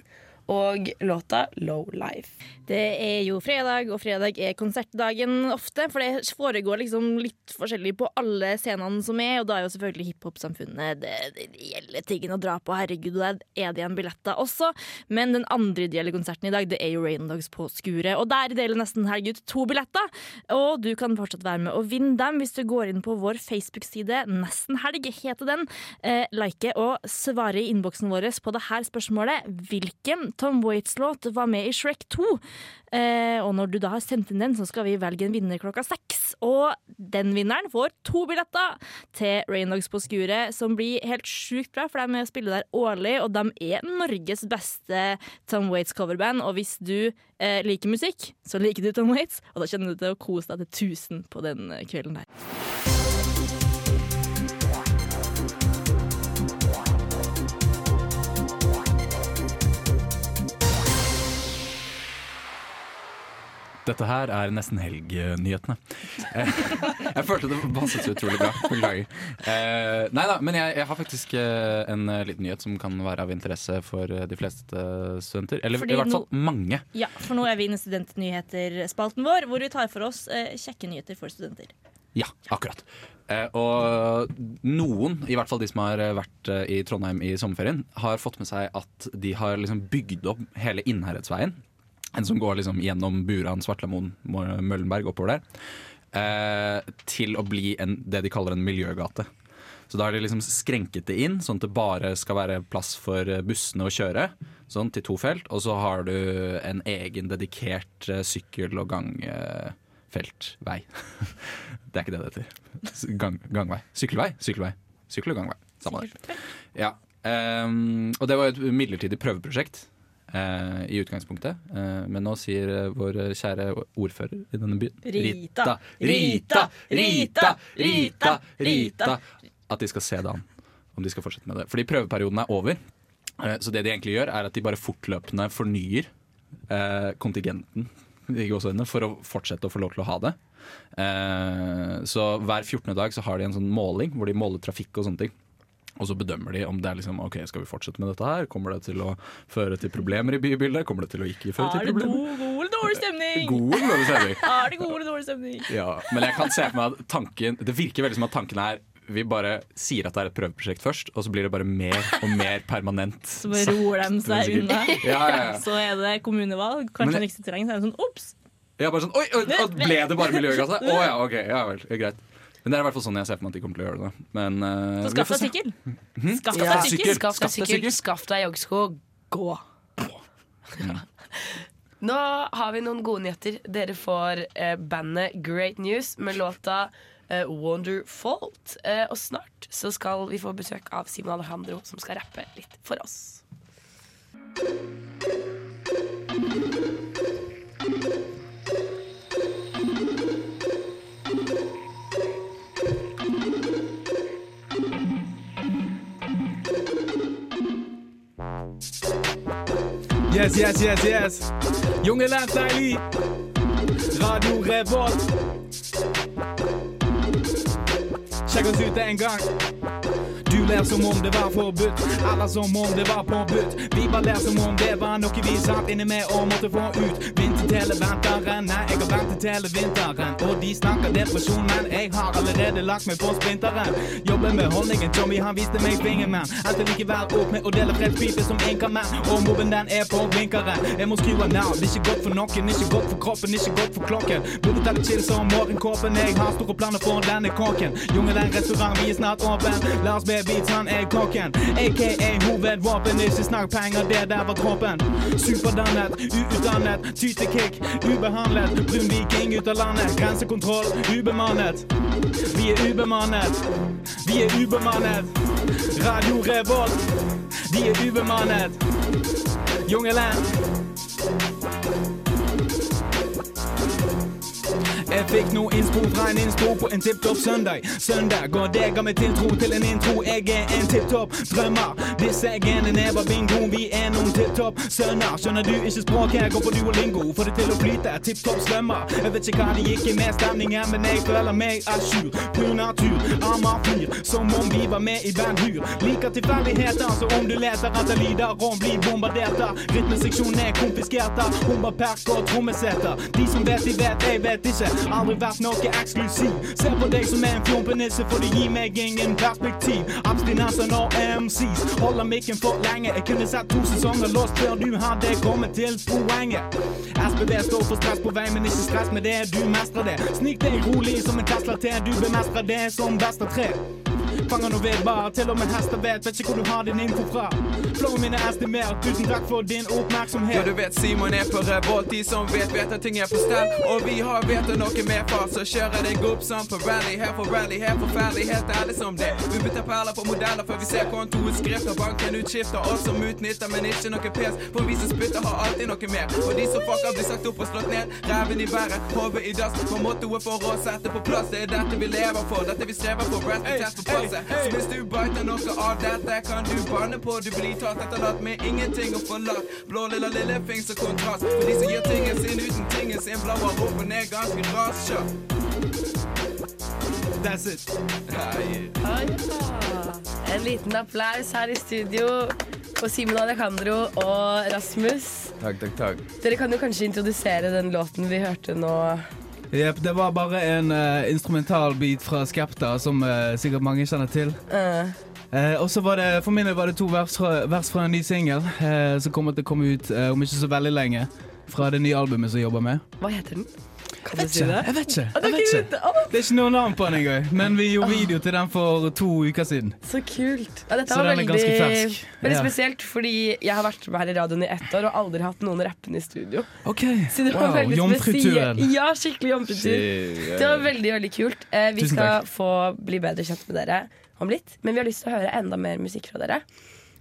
og låta Low Life. Det er jo fredag, og fredag er konsertdagen ofte. For det foregår liksom litt forskjellig på alle scenene som er, og da er jo selvfølgelig hiphop-samfunnet det, det gjelder tingen å dra på. Herregud, der er det igjen billetter også. Men den andre ideelle konserten i dag, det er jo Rain Dogs på Skuret. Og der deler nesten helg ut to billetter. Og du kan fortsatt være med og vinne dem hvis du går inn på vår Facebook-side. Nesten helg heter den. Eh, like og svare i innboksen vår på det her spørsmålet. Hvilken Tom Waits-låt var med i Shrek 2? Eh, og når du da har sendt inn den, så skal vi velge en vinner klokka seks. Og den vinneren får to billetter til Raindogs på skuret, som blir helt sjukt bra, for de er med å spille der årlig, og de er Norges beste Tom Waits coverband. Og hvis du eh, liker musikk, så liker du Tom Waits, og da kjenner du til å kose deg til 1000 på den kvelden der. Dette her er Nesten Helg-nyhetene. Jeg følte det passet så utrolig bra. Beklager. Eh, nei da, men jeg, jeg har faktisk eh, en eh, liten nyhet som kan være av interesse for de fleste studenter. Eller Fordi i hvert fall nå- mange. Ja, for nå er vi inne i Studentnyheter-spalten vår, hvor vi tar for oss kjekke nyheter for studenter. Ja, akkurat. Eh, og noen, i hvert fall de som har vært i Trondheim i sommerferien, har fått med seg at de har liksom bygd opp hele Innherredsveien. En som går liksom gjennom Buran, Svartlamoen, Møllenberg oppover der. Eh, til å bli en, det de kaller en miljøgate. Så da har de liksom skrenket det inn, sånn at det bare skal være plass for bussene å kjøre. Sånn til to felt. Og så har du en egen dedikert eh, sykkel- og gangfeltvei. det er ikke det det heter. Gang, gangvei. Sykkelvei. Sykkelvei. Sykkel- og gangvei. Samme det. Ja. Um, og det var et midlertidig prøveprosjekt. Eh, I utgangspunktet. Eh, men nå sier eh, vår kjære ordfører i denne byen Rita. Rita! Rita! Rita! Rita! At de skal se det an. Om de skal fortsette med det. Fordi prøveperioden er over. Eh, Så det de egentlig gjør, er at de bare fortløpende fornyer eh, kontingenten for å fortsette å få lov til å ha det. Eh, så hver 14. dag så har de en sånn måling hvor de måler trafikk og sånne ting. Og så bedømmer de om det er liksom, ok, skal vi fortsette med dette her. Kommer det til å føre til problemer i bybildet? Kommer det til å ikke føre til problemer? Er det god eller dårlig stemning? God eller dårlig stemning? Er det god eller dårlig stemning? Ja, men jeg kan se for meg at tanken Det virker veldig som at tanken er vi bare sier at det er et prøveprosjekt først, og så blir det bare mer og mer permanent. Så bare roer de seg unna. Ja, ja, ja. Så er det kommunevalg, Men kanskje det- han ikke så er det sånn ops! Ja, bare sånn, oi, ble det bare miljøgasse? Å ja, ok, ja vel, greit. Men det er i hvert fall sånn jeg ser for meg at de kommer til å gjøre det. Men, uh, Så skaff deg sykkel. Skaff deg sykkel. Skaff deg sykkel, skaff deg joggsko, gå. Nå har vi noen gode nyheter. Dere får eh, bandet Great News med låta eh, Wonderfault. Eh, og snart så skal vi få besøk av Simon Alejandro, som skal rappe litt for oss. Yes, yes, yes, yes. Jungeland deilig. Radio Revolt. Sjekk oss ut en gang. Ler som om det var forbudt, Alle som om det var påbudt. Vi bare ler som om det var noe vi satt inne med og måtte få ut. Vinter til vinteren, nei, jeg har ventet hele vinteren. Og de snakker depresjon, men jeg har allerede lagt meg på sprinteren. Jobber med holdningen, Tommy han viste meg fingermann. Endte likevel opp med å dele fredspipe som inkamann. Og mobben den er på blinkeren. Jeg må skru av navn, det er ikke godt for noen, ikke godt for kroppen, ikke godt for klokken. Burde ta det chill som morgenkåpen, jeg har store planer for denne kåken. Jungelen restaurant, vi er snart åpen. La oss be beats, han er kokken. AKA hovedvåpen, ikke snakk penger, det der var kroppen. Superdannet, uutdannet, tytekick, ubehandlet. Brun viking ut av landet, grensekontroll, ubemannet. Vi er ubemannet, vi er ubemannet. Radio Revolt, de er ubemannet. Jungelen. Jeg fikk noe innspo fra en innspo på en tipptopp søndag. Søndag, og det ga meg tiltro til en intro. Jeg er en tipptopp drømmer. Disse genene var bingo, vi er noen tipptopp sønner. Skjønner du ikke språket, går på duolingo. Får det til å flyte, tipptopp svømmer. Jeg vet ikke hva det gikk i med stemningen, men jeg føler meg à jour. Pur natur, armer fyr, som om vi var med i band Hur. Liker tilfeldigheter, så om du leter etter lyder om blir bombardert av. Rytmeseksjonen er konfiskert av humberperk og trommeseter. De som vet, de vet, jeg vet ikke. Aldri vært noe eksklusiv. Se på deg som en fjompenisse, for du gir meg ingen perspektiv. Abstinenser når MCs holder mikken for lenge. Jeg kunne sett to sesonger låst før du hadde kommet til poenget. SBB står for stress på vei, men ikke stress med det. Du mestrer det. Snik deg rolig som en Tesla T. Du bemestrer det som best av tre. Fanger noe vedvar. til og med hester vet. Vet ikke hvor du har din info fra. Flowen min er estimert. Tusen takk for din oppmerksomhet. Ja, du vet Simon er på revolt. De som vet, vet at ting er på stell. Og vi har vet noe mer far, så kjører deg opp som på rally. Her for rally, her forferdelig, helt ærlig som det. Vi bytter perler på modeller før vi ser kontoutskrift. Og banken utskifter oss som utnytter, men ikke noe pes. For vi som spytter, har alltid noe mer. Og de som fucker, blir sagt opp og slått ned. Ræven i været, hodet i dass. For mottoet for å sette på plass, det er dette vi lever for. Dette vi strever for. Rest hey, test for passet. Så hvis du biter noe av dette, kan du banne på. Du blir tatt etterlatt med ingenting å forlate. Blå lilla lillefing og kontrast. For de som gir tingen sin uten tingen sin, blåer opp og ned ganske raskt. That's it. Ah, En liten applaus her i studio for Simon Alejandro og Rasmus. Takk, takk, takk. Dere kan jo kanskje introdusere den låten vi hørte nå. Jepp, det var bare en uh, instrumentalbit fra Skepta, som uh, sikkert mange kjenner til. Uh. Uh, og så var det, For min del var det to vers fra, vers fra en ny singel som kommer til å komme ut om ikke så veldig lenge. Fra det nye albumet som jeg jobber med. Hva heter den? Kan du si det? Jeg vet ikke. Jeg vet ikke Det er ikke noe navn på den engang, men vi gjorde video til den for to uker siden. Så kult. Ja, dette Så var den er veldig, ganske fersk. veldig Ja. spesielt, fordi jeg har vært med her i radioen i ett år og aldri hatt noen rappende i studio. Ok, wow, veldig jomfruturen. Ja, skikkelig jomfrutur. Det var veldig, veldig kult. Eh, vi Tusen skal takk. få bli bedre kjent med dere om litt, men vi har lyst til å høre enda mer musikk fra dere.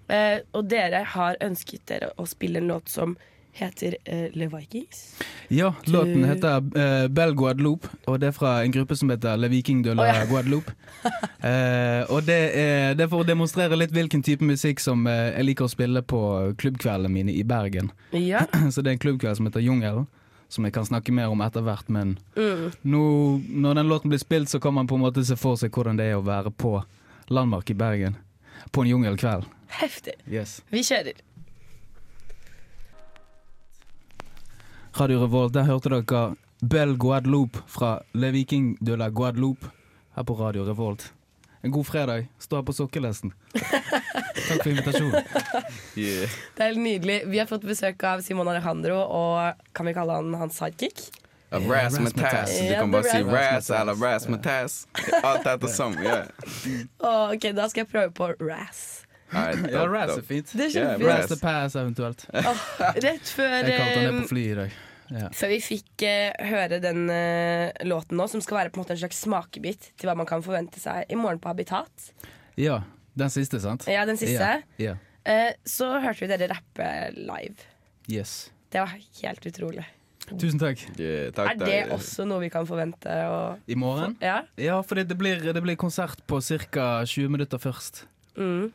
Eh, og dere har ønsket dere å spille en låt som heter uh, Le Vikings. Ja, Du- låten heter uh, Bell Guadeloupe, og det er fra en gruppe som heter Le Viking de la oh, ja. Guadeloupe. uh, og det er, det er for å demonstrere litt hvilken type musikk som eh, jeg liker å spille på klubbkveldene mine i Bergen. Ja. Så det er en klubbkveld som heter Jungelen, som jeg kan snakke mer om etter hvert. Men Mm. nå, når den låten blir spilt, så kan man på en måte se for seg hvordan det er å være på Landmark i Bergen. På en jungelkveld. Heftig. Yes. Vi kjører. Radio Revolt, der hørte dere Bell Guadeloupe fra Le Viking de la Guadeloupe her på Radio Revolt. En god fredag. Stå her på sokkelesten. Takk for invitasjonen. Yeah. Det er helt nydelig. Vi har fått besøk av Simon Alejandro, og kan vi kalle han hans sidekick? Razzmatazz. Du kan bare si Razz eller Razzmatazz. Alt etter som. Yeah. Ok, da skal jeg prøve på Razz. Ja, Razz er fint. Det er kjempefint. Yeah, Razz the Pass eventuelt. Åh, rett før Jeg kalte han det eh, på flyet i dag. Ja. Før vi fikk uh, høre den uh, låten nå, som skal være på en måte en slags smakebit til hva man kan forvente seg i morgen på Habitat, ja, den siste, sant? Ja, den siste. Ja, ja. Uh, så hørte vi dere rappe live. Yes. Det var helt utrolig. Tusen takk. er det også noe vi kan forvente? I morgen? Ja. Ja, for det blir, det blir konsert på ca. 20 minutter først. Mm.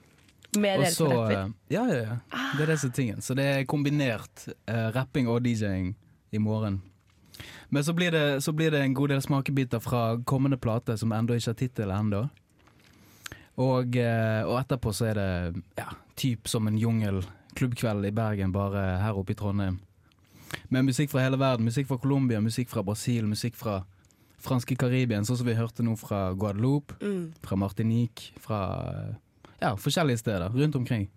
Med dere som rapper? Ja, ja, ja. Det er disse tingene. Så det er kombinert rapping og DJ-ing i morgen. Men så blir, det, så blir det en god del smakebiter fra kommende plate, som ennå ikke har tittel ennå. Og, eh, og etterpå så er det ja, typ som en jungelklubbkveld i Bergen, bare her oppe i Trondheim. Med musikk fra hele verden. Musikk fra Colombia, musikk fra Brasil, musikk fra franske Karibien, sånn som vi hørte nå fra Guadeloupe, Mm. fra Martinique, fra eh, ja, forskjellige steder rundt omkring.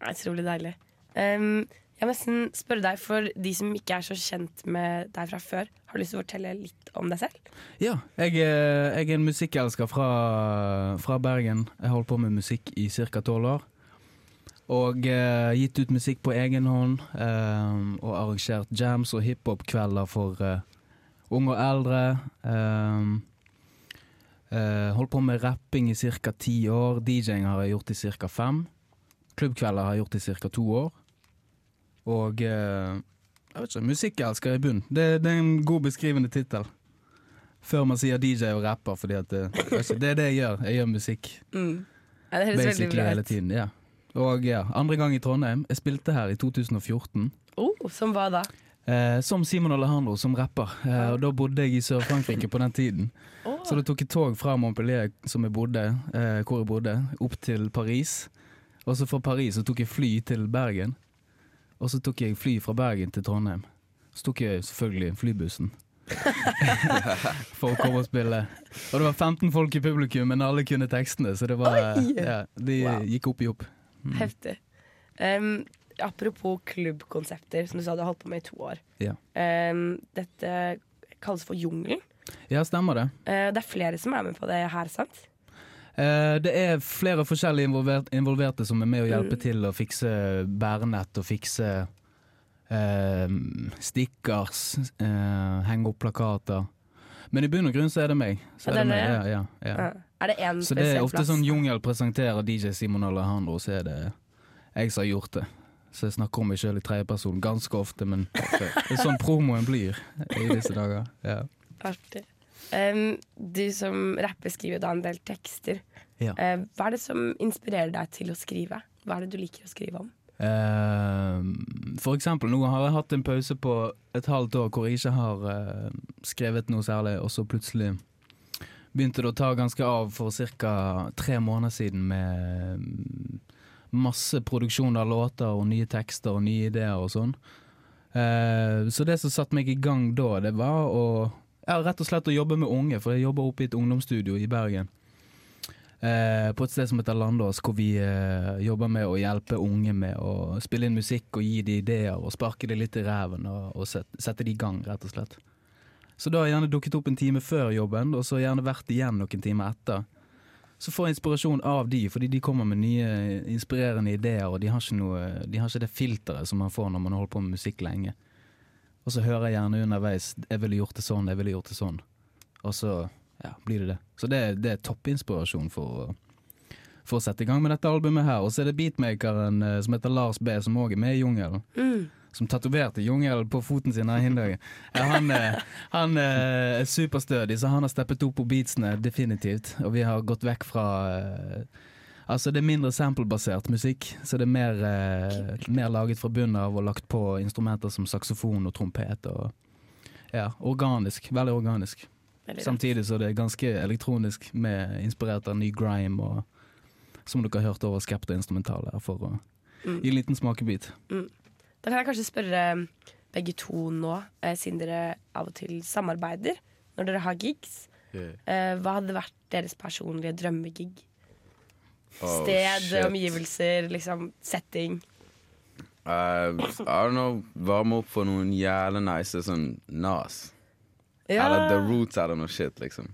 Det er Utrolig deilig. Um, jeg må nesten spørre deg, for de som ikke er så kjent med deg fra før, har du lyst til å fortelle litt om deg selv? Ja, jeg, er- jeg er en musikkelsker fra, fra Bergen. Jeg holdt på med musikk i ca. tolv år. Og eh, gitt ut musikk på egen hånd. eh, og arrangert jams og hiphop-kvelder for eh, unge og eldre. Eh, eh, holdt på med rapping i ca. ti år. DJ-ing har jeg gjort i ca. fem. Klubbkvelder har jeg gjort i ca. to år. Og eh, jeg vet ikke, musikkelsker i bunn. Det, det er en god beskrivende tittel. Før man sier DJ og rapper, fordi det, ikke, det er det jeg gjør. Jeg gjør musikk Mm. Ja, det høres veldig bra ut. tiden. Ja. Og ja, andre gang i Trondheim. Jeg spilte her i 2014. Oh, som hva da? Eh, som Simon Alejandro, som rapper. Eh, og da bodde jeg i Sør-Frankrike på den tiden. Så da tok jeg tog fra Montpellier, som jeg bodde, eh, hvor jeg bodde, opp til Paris. Og så fra Paris så tok jeg fly til Bergen. Og så tok jeg fly fra Bergen til Trondheim. Så tok jeg selvfølgelig flybussen. For å komme og spille. Og det var 15 folk i publikum, men alle kunne tekstene, så det var ja, De Wow. gikk opp i opp. Mm. Heftig. Um, apropos klubbkonsepter, som du sa du har holdt på med i to år. Ja. Um, dette kalles for Jungelen. ja, stemmer det. Uh, det er flere som er med på det her, sant? Eh, det er flere forskjellige involvert, involverte som er med å hjelpe Mm. til å fikse bærenett og fikse eh, stickers, eh, henge opp plakater. Men i bunn og grunn så er det meg. Så er, det meg. Ja, ja, ja. Ja. Er det en Så det er ofte sånn Jungel presenterer DJ Simon Alejandro, så er det jeg som har gjort det. Så jeg snakker om meg sjøl i tredjeperson ganske ofte, men det er sånn promoen blir i disse dager. Ja. Artig. Um, du som rapper skriver da en del tekster. Ja. Uh, hva er det som inspirerer deg til å skrive? Hva er det du liker å skrive om? Uh, for eksempel, nå har jeg hatt en pause på et halvt år hvor jeg ikke har uh, skrevet noe særlig, og så plutselig begynte det å ta ganske av for ca. tre måneder siden med masse produksjon av låter og nye tekster og nye ideer og sånn. Uh, så det som satte meg i gang da, det var å ja, rett og slett å jobbe med unge, for jeg jobber oppe i et ungdomsstudio i Bergen. Eh, på et sted som heter Landås, hvor vi eh, jobber med å hjelpe unge med å spille inn musikk og gi de ideer og sparke det litt i ræven og, og sette, sette de i gang, rett og slett. Så da har jeg gjerne dukket opp en time før jobben, og så gjerne vært igjen noen timer etter. Så får jeg inspirasjon av de, fordi de kommer med nye inspirerende ideer, og de har ikke, noe, de har ikke det filteret som man får når man holder på med musikk lenge. Og så hører jeg gjerne underveis 'jeg ville gjort det sånn', 'jeg ville gjort det sånn'. Og så ja, blir det det. Så det, det er toppinspirasjon for for å sette i gang med dette albumet her. Og så er det beatmakeren eh, som heter Lars B, som òg er med i Jungelen. Mm. Som tatoverte jungelen på foten sin her en dag. Han eh, han eh, er superstødig, så han har steppet opp på beatsene, definitivt. Og vi har gått vekk fra Altså, det er mindre samplebasert musikk, så det er mer, eh, mer laget fra bunnen av og lagt på instrumenter som saksofon og trompet. Og, ja, organisk. Veldig organisk. Veldig Samtidig så det er ganske elektronisk, med inspirert av ny grime og som dere har hørt over Skepta instrumentale her, for å Mm. gi en liten smakebit. Mm. Da kan jeg kanskje spørre begge to nå, eh, siden dere av og til samarbeider når dere har gigs. Eh, hva hadde vært deres personlige drømmegig? Oh, Sted, shit. omgivelser, liksom setting. Uh, I don't know, varme opp for noen jævlig nice sånn Nas. Ja. Eller The Roots eller noe shit, liksom.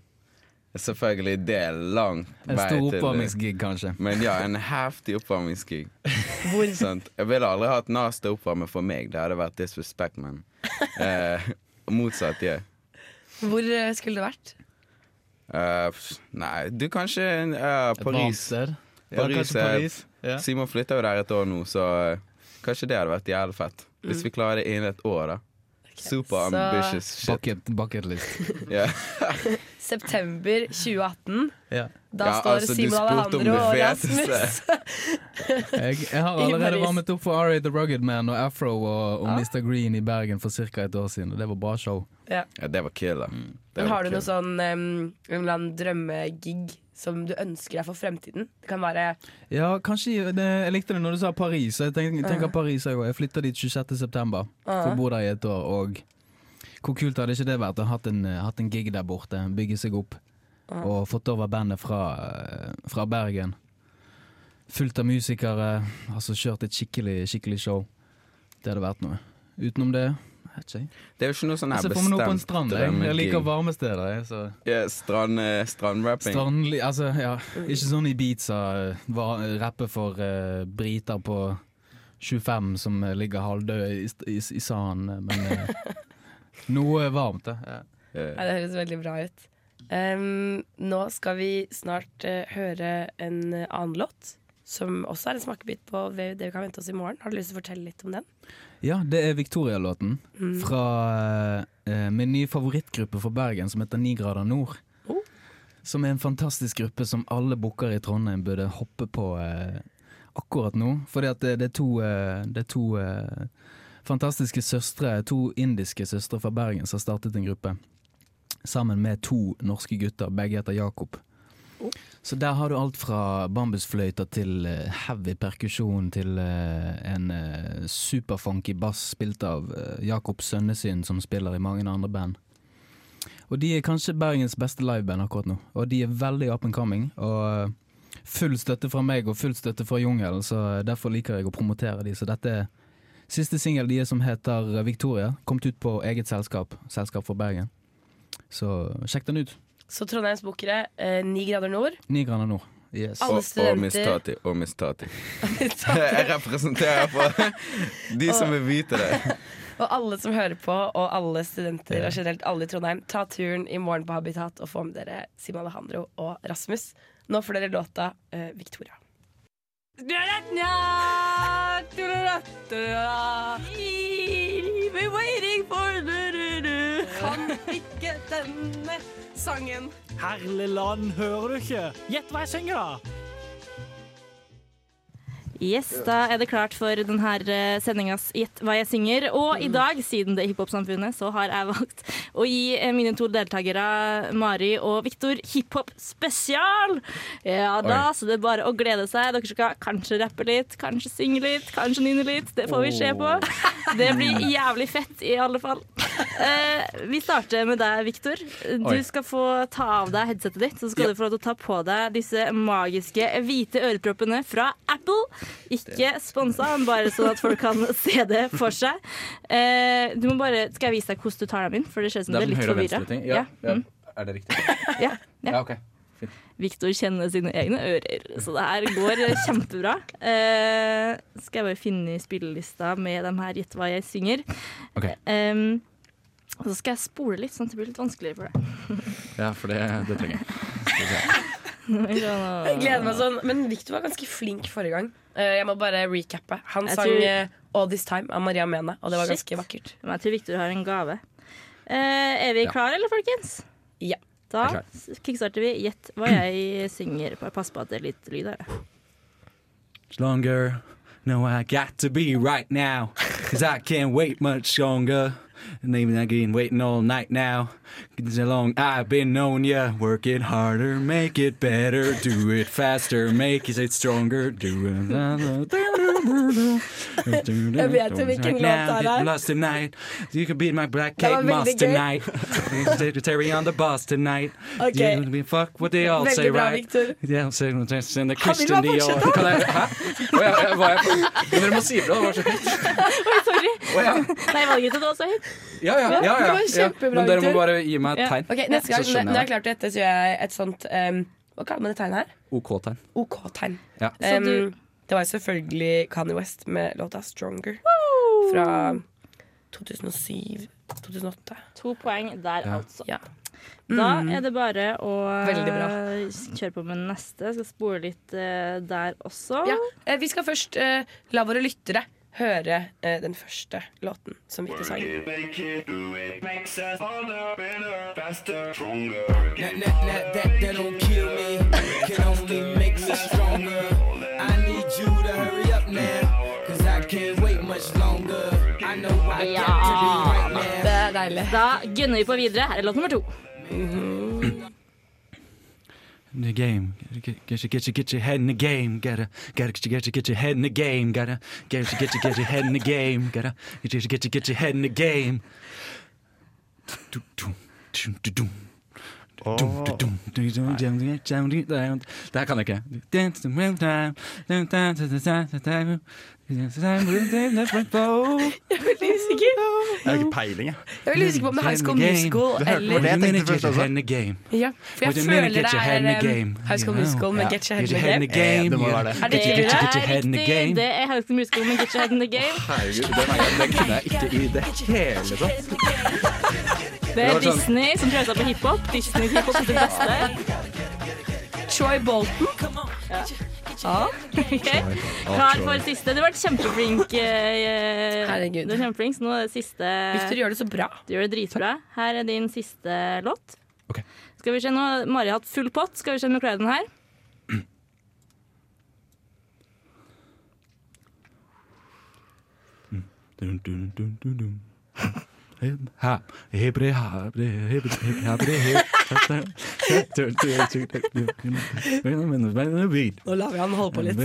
Selvfølgelig, det er lang En vei stor En stor oppvarmingsgig, kanskje. Men ja, en heftig oppvarmingsgig. Jeg ville aldri hatt Nas til å oppvarme for meg. Det hadde vært disrespect, men uh, Motsatt, ja. Hvor eh, skulle det vært? Uh, nei, du kanskje uh, Et Paris. varmt sted. Ja, Paris, er- Paris, ja. Simon flytter jo der et år nå, så eh, kanskje det hadde vært jævlig fett. Hvis Mm. vi klarer det innen et år, da. Super så- ambitious shit. Bucket, bucket list. Ja. September 2018. Ja. Da Ja, står altså, Simon Alejandro og Rasmus. Jeg, jeg har allerede varmet opp for Ari The Rugged Man og Afro og, og Ja. Mr. Green i Bergen for ca. et år siden, og det var bra show. Ja. Ja, det var killer. Mm. Det Men var har du killer. noe sånn um, en eller annen drømmegig som du ønsker deg for fremtiden? Det kan være Ja, kanskje det, Jeg likte det når du sa Paris. Jeg tenker, tenker Ja. Paris Jeg, jeg flytter dit 26. september -huh. å bo der i et år. Og hvor kult hadde ikke det vært å ha hatt en, hatt en gig der borte, bygge seg opp, Ja. og fått over bandet fra, eh, fra Bergen. Fullt av musikere, altså kjørt et skikkelig, skikkelig show. Det hadde vært noe. Utenom det. Det er jo ikke noe sånn her Altså, får vi noe på en bestemt strand, jeg. Jeg liker varme steder. Jeg, så. Ja, strand, eh, strandrapping. Strand, altså, ja. Ikke sånn Ibiza, eh, va- rappe for uh, briter på 25 som eh, ligger halvdøde i, i, i sanden, eh, men uh, noe varmt, da. Ja. Ja, det høres veldig bra ut. Um, nå skal vi snart uh, høre en eh, annen låt, som også er en smakebit på det vi kan vente oss i morgen. Har du lyst til å fortelle litt om den? Ja, det er Victoria-låten Mm. fra eh, min nye favorittgruppe fra Bergen som heter Ni grader nord. Oh. Som er en fantastisk gruppe som alle booker i Trondheim burde hoppe på eh, akkurat nå. Fordi at det, det er to, eh, det er to eh, fantastiske søstre, to indiske søstre fra Bergen som har startet en gruppe. Sammen med to norske gutter, begge heter Jakob. Så der har du alt fra bambusfløyter til eh, heavy perkusjon til eh, en eh, superfunky bass spilt av Jakob Sønnesyn, som spiller i mange andre band. Og de er kanskje Bergens beste liveband akkurat nå, og de er veldig up and coming. Og full støtte fra meg og full støtte fra Jungelen, så derfor liker jeg å promotere de. Så dette er siste singel deres som heter Victoria, kommet ut på eget selskap, Selskap for Bergen. Så sjekk den ut. Så Trondheims bokere, eh, ni grader nord. Ni grader nord. Yes. Alle Og, og Miss Tati. Og Miss Tati. Jeg representerer for de som vil vite det. Og alle som hører på, og alle studenter og generelt alle i Trondheim, ta turen i morgen på Habitat og få med dere Simon Alejandro og Rasmus. Nå får dere låta eh, Victoria. We're waiting for du-du-du. Kan ikke denne sangen. Herlig land, hører du ikke? Gjett hva jeg synger, da! Yes, Da er det klart for denne sendingas Gjett hva jeg synger. Og i dag, siden det er hiphop-samfunnet, så har jeg valgt å gi eh, mine to deltakere, Mari og Viktor, hiphop spesial. Ja da, Oi. så det er bare å glede seg. Dere skal kanskje rappe litt, kanskje synge litt, kanskje nynne litt. Det får vi se på. Det blir jævlig fett, i alle fall. Eh, vi starter med deg, Viktor. Du Oi. skal få ta av deg headsetet ditt. Så skal Ja. du få ta på deg disse magiske hvite øreproppene fra Apple. Ikke sponsa, bare sånn at folk kan se det for seg. Eh, du må bare, skal jeg vise deg hvordan du tar dem inn? For det ser ut som det er litt er litt forvirra. Ja. ja. Mm. Er det riktig? Ja, ja. Ja, ok. Fint. Victor kjenner sine egne ører, så det her går kjempebra. Eh, skal jeg bare finne spillelista med de her gitt hva jeg synger. Ok. Em, og så skal jeg spole litt, sånn at det blir litt vanskeligere for deg. Ja, for det, det trenger jeg. Jeg gleder meg sånn. Men Victor var ganske flink forrige gang. Eh, jeg må bare recappe. Han Jeg sang tror- eh, All This Time av Maria Mena, og det var Shit. ganske vakkert. Men jeg tror Victor har en gave. Eh, er vi Ja. klare, eller, folkens? Ja. Da er kickstarter vi. Gjett hva jeg synger. Bare Pass på at det er litt lyd her. Longer. No, I got to be right now. Cause I can't wait much longer. Name that game, waiting all night now. So long I've been knowing ya. Work it harder, make it better, do it faster, make it stronger, do it. Jag vet hur vilken låt det är. Lost tonight. You could be my black cape. moss tonight. Secretary on the bus tonight. Okej. Okay. Fuck what they all say right. Yeah, say and the Christian Dior. Kolla, va? Vad är det man ser? Høyt. Oh, ja. Nei, valget til det også høyt. Ja, ja, ja, ja, ja. Men dere må bare gi meg et Ja. tegn. Ok, Neste gang når jeg er klart klar dette, så gjør jeg et sånt um, Hva kaller man det tegnet her? OK-tegn. OK-tegn. Ja. Um, det var selvfølgelig Kanye West med låta 'Stronger' fra 2007-2008. To poeng der, Ja. altså. Ja. Da Mm. er det bare å eh, kjøre på med neste. Jeg skal spore litt uh, der også. Ja, eh, vi skal først uh, la våre lyttere høre eh, den første låten som Vitte sang. Ja, det er deilig. Da gunner vi på videre. Her er låt nummer to. Mm -hmm in the game. Get, your, get, your, get your head in the game. Gotta, gotta get, your, get, your, get your head in the game. Gotta, get, your, get, your, get your head in the game. Gotta, get, your, get, your, get your head in the game. Oh. Det kan jeg ikke. Jeg er veldig usikker. Jeg har ikke peiling, jeg. Jeg er veldig usikker på om det er High School Musical eller det jeg tenkte først også. Ja, for jeg føler det er High School Musical med Get Your Head in the Game. Det må være det. Er det riktig. Det er High School Musical med Get Your Head in the Game. Herregud, den, er, kunne jeg ikke i det hele tatt. Det Det er sånn- Disney som prøver seg på hiphop. Disney hiphop er det beste. Troy Bolton. Ja. Ja. Okay. Klar for siste. Du har vært kjempeflink. eh, Herregud. Du er kjempeflink, så nå er det siste Victor gjør det så bra. Du gjør det dritbra. Her er din siste låt. Skal vi se, nå Mari har hatt full pott. Skal vi se om hun klarer den her? Dun, dun, dun, dun, dun. Nå lar vi han holde på litt.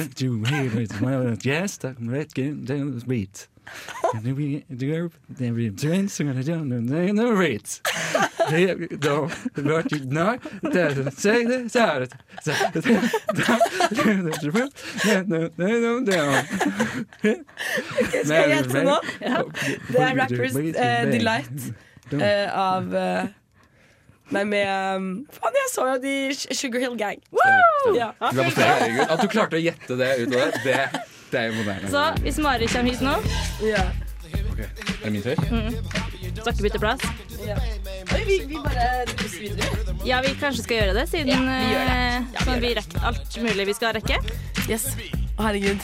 Skal jeg gjette nå? Det er Rappers eh, Delight eh, av eh, Nei, med um, Faen, jeg så jo de Sugar Hill Gang. Ja. At du klarte å gjette det ut av det, det, er jo moderne. Så hvis Mari kommer hit nå Ja. Er det min tur? mm. Skal ikke bytte plass? Ja. Oi, vi, vi bare pusser videre. Ja, vi kanskje skal gjøre det, siden Ja, vi gjør det. eh, sånn vi rekker alt mulig vi skal rekke. Yes. Å, herregud.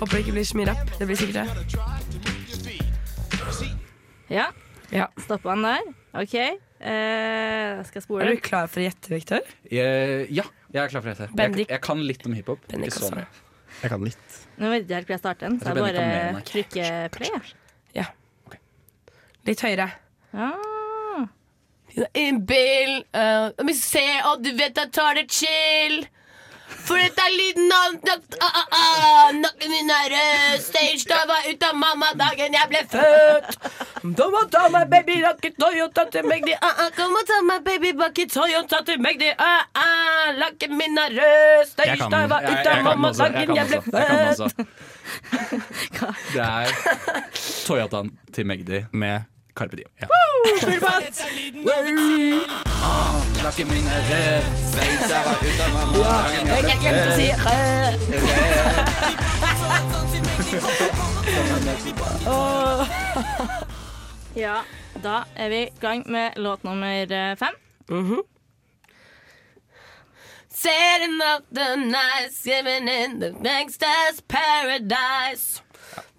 Håper det ikke blir så mye rapp. Det blir sikkert det. Ja. Ja. Stoppa han der. OK. Eh, jeg skal spole. Er du klar for å gjette, Victor? Jeg, ja, jeg er klar for dette. Jeg, jeg kan litt om hiphop. Bendik Ikke så også. mye. Jeg kan litt. Nå vet jeg helt hvor jeg starter den, så Jeg jeg bare trykker play. Ja. Litt høyere. Ja. En bill uh, se, og du vet jeg tar det chill. For dette er lyden av ah, ah, ah, Nakken min er rød. Stage dive ut av mamma dagen jeg ble født. Kom og ta meg, baby, rocket Toyota til meg, de ah, ah. Kom og ta meg, baby, bakke Toyota til meg, de ah, ah. Lakken min er rød. Stage Jeg- ut av mamma dagen jeg ble født. Det er Toyotaen til Magdi med Carpe Diem. Ja. Ja, da er vi i gang med låt nummer eh, fem. Mhm. Setting up the night, skimming in the gangster's paradise.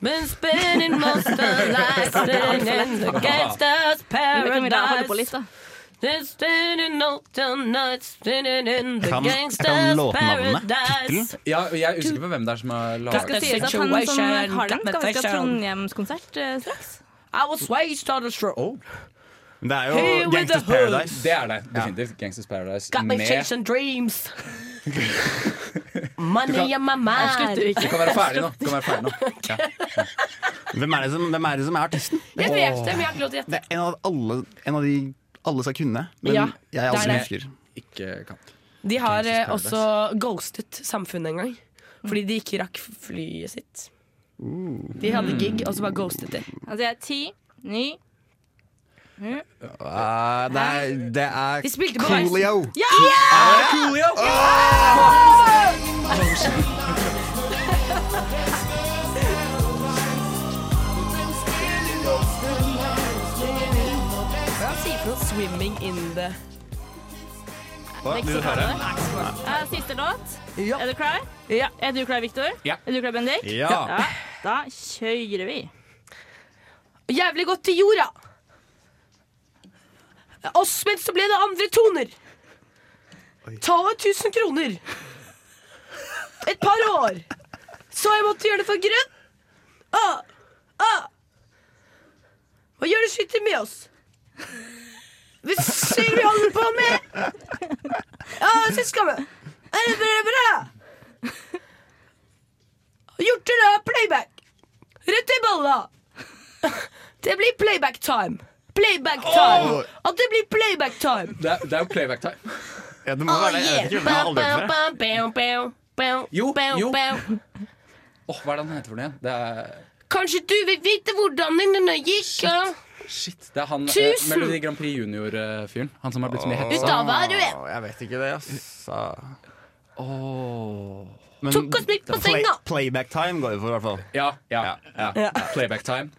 Been spinning most of life in the gangster's det paradise. da. Been spending all the nights living in the Kan- låtnavnet, paradise. Ja, jeg er usikker på hvem det er som har Det laget skal sies at han som har den, skal vi ha Trondheimskonsert eh, straks. I was waged on a straw. Det er jo with Gangsters Paradise. Det er det, definitivt. Gangsters Paradise. Got my med chasing dreams. Money kan- on my mind. Du kan være ferdig nå. Du kan være ferdig nå. Ja. Hvem er det som, hvem er, det som er artisten? Jeg vet det, men jeg har ikke lov til å gjette. En av, alle, en av de alle skal kunne, men Ja, jeg altså det er det. husker. Ikke kan. De har eh, også ghostet samfunnet en gang. Fordi de ikke rakk flyet sitt. De hadde gig, og så bare ghostet de. Altså, jeg er ti, ni. Uh, det er, det er De spilte på Coolio. Ja! Er det Coolio? 'swimming in the' Hva? Det Vil du høre? farlig. Eh, Siste låt. Er du klar? Er du klar, Viktor? Ja. Er du klar, Bendik? Ja. Da kjører vi. Jævlig godt til jorda. Mens så ble det andre toner. Ta av 1000 kroner. Et par år. Så jeg måtte gjøre det for grunn. Ah, ah. Hva gjør det skytter med oss? Vi ser vi holder på med. Ja, søskenene. Er det bra, bra? Gjort det da, playback. Rett i balla. Det blir playback time. Playback time. Åh. At det blir playback time. Det er, det er jo playback time. Ja, det må være det. Jeg vet ikke, jeg har aldri hørt det. Jo, jo. Åh, hva er det han heter for noe igjen? Det er Kanskje du vil vite hvordan denne gikk? ja? Shit, det er han eh, Tusen. Melodi Grand Prix Junior-fyren. Han som har blitt så mye Ut hetsa. av hva du er? Jeg vet ikke det, ass. Men Tok oss midt på play- senga. Playback time går det for, i hvert fall. Ja, ja, ja. Ja. Playback time.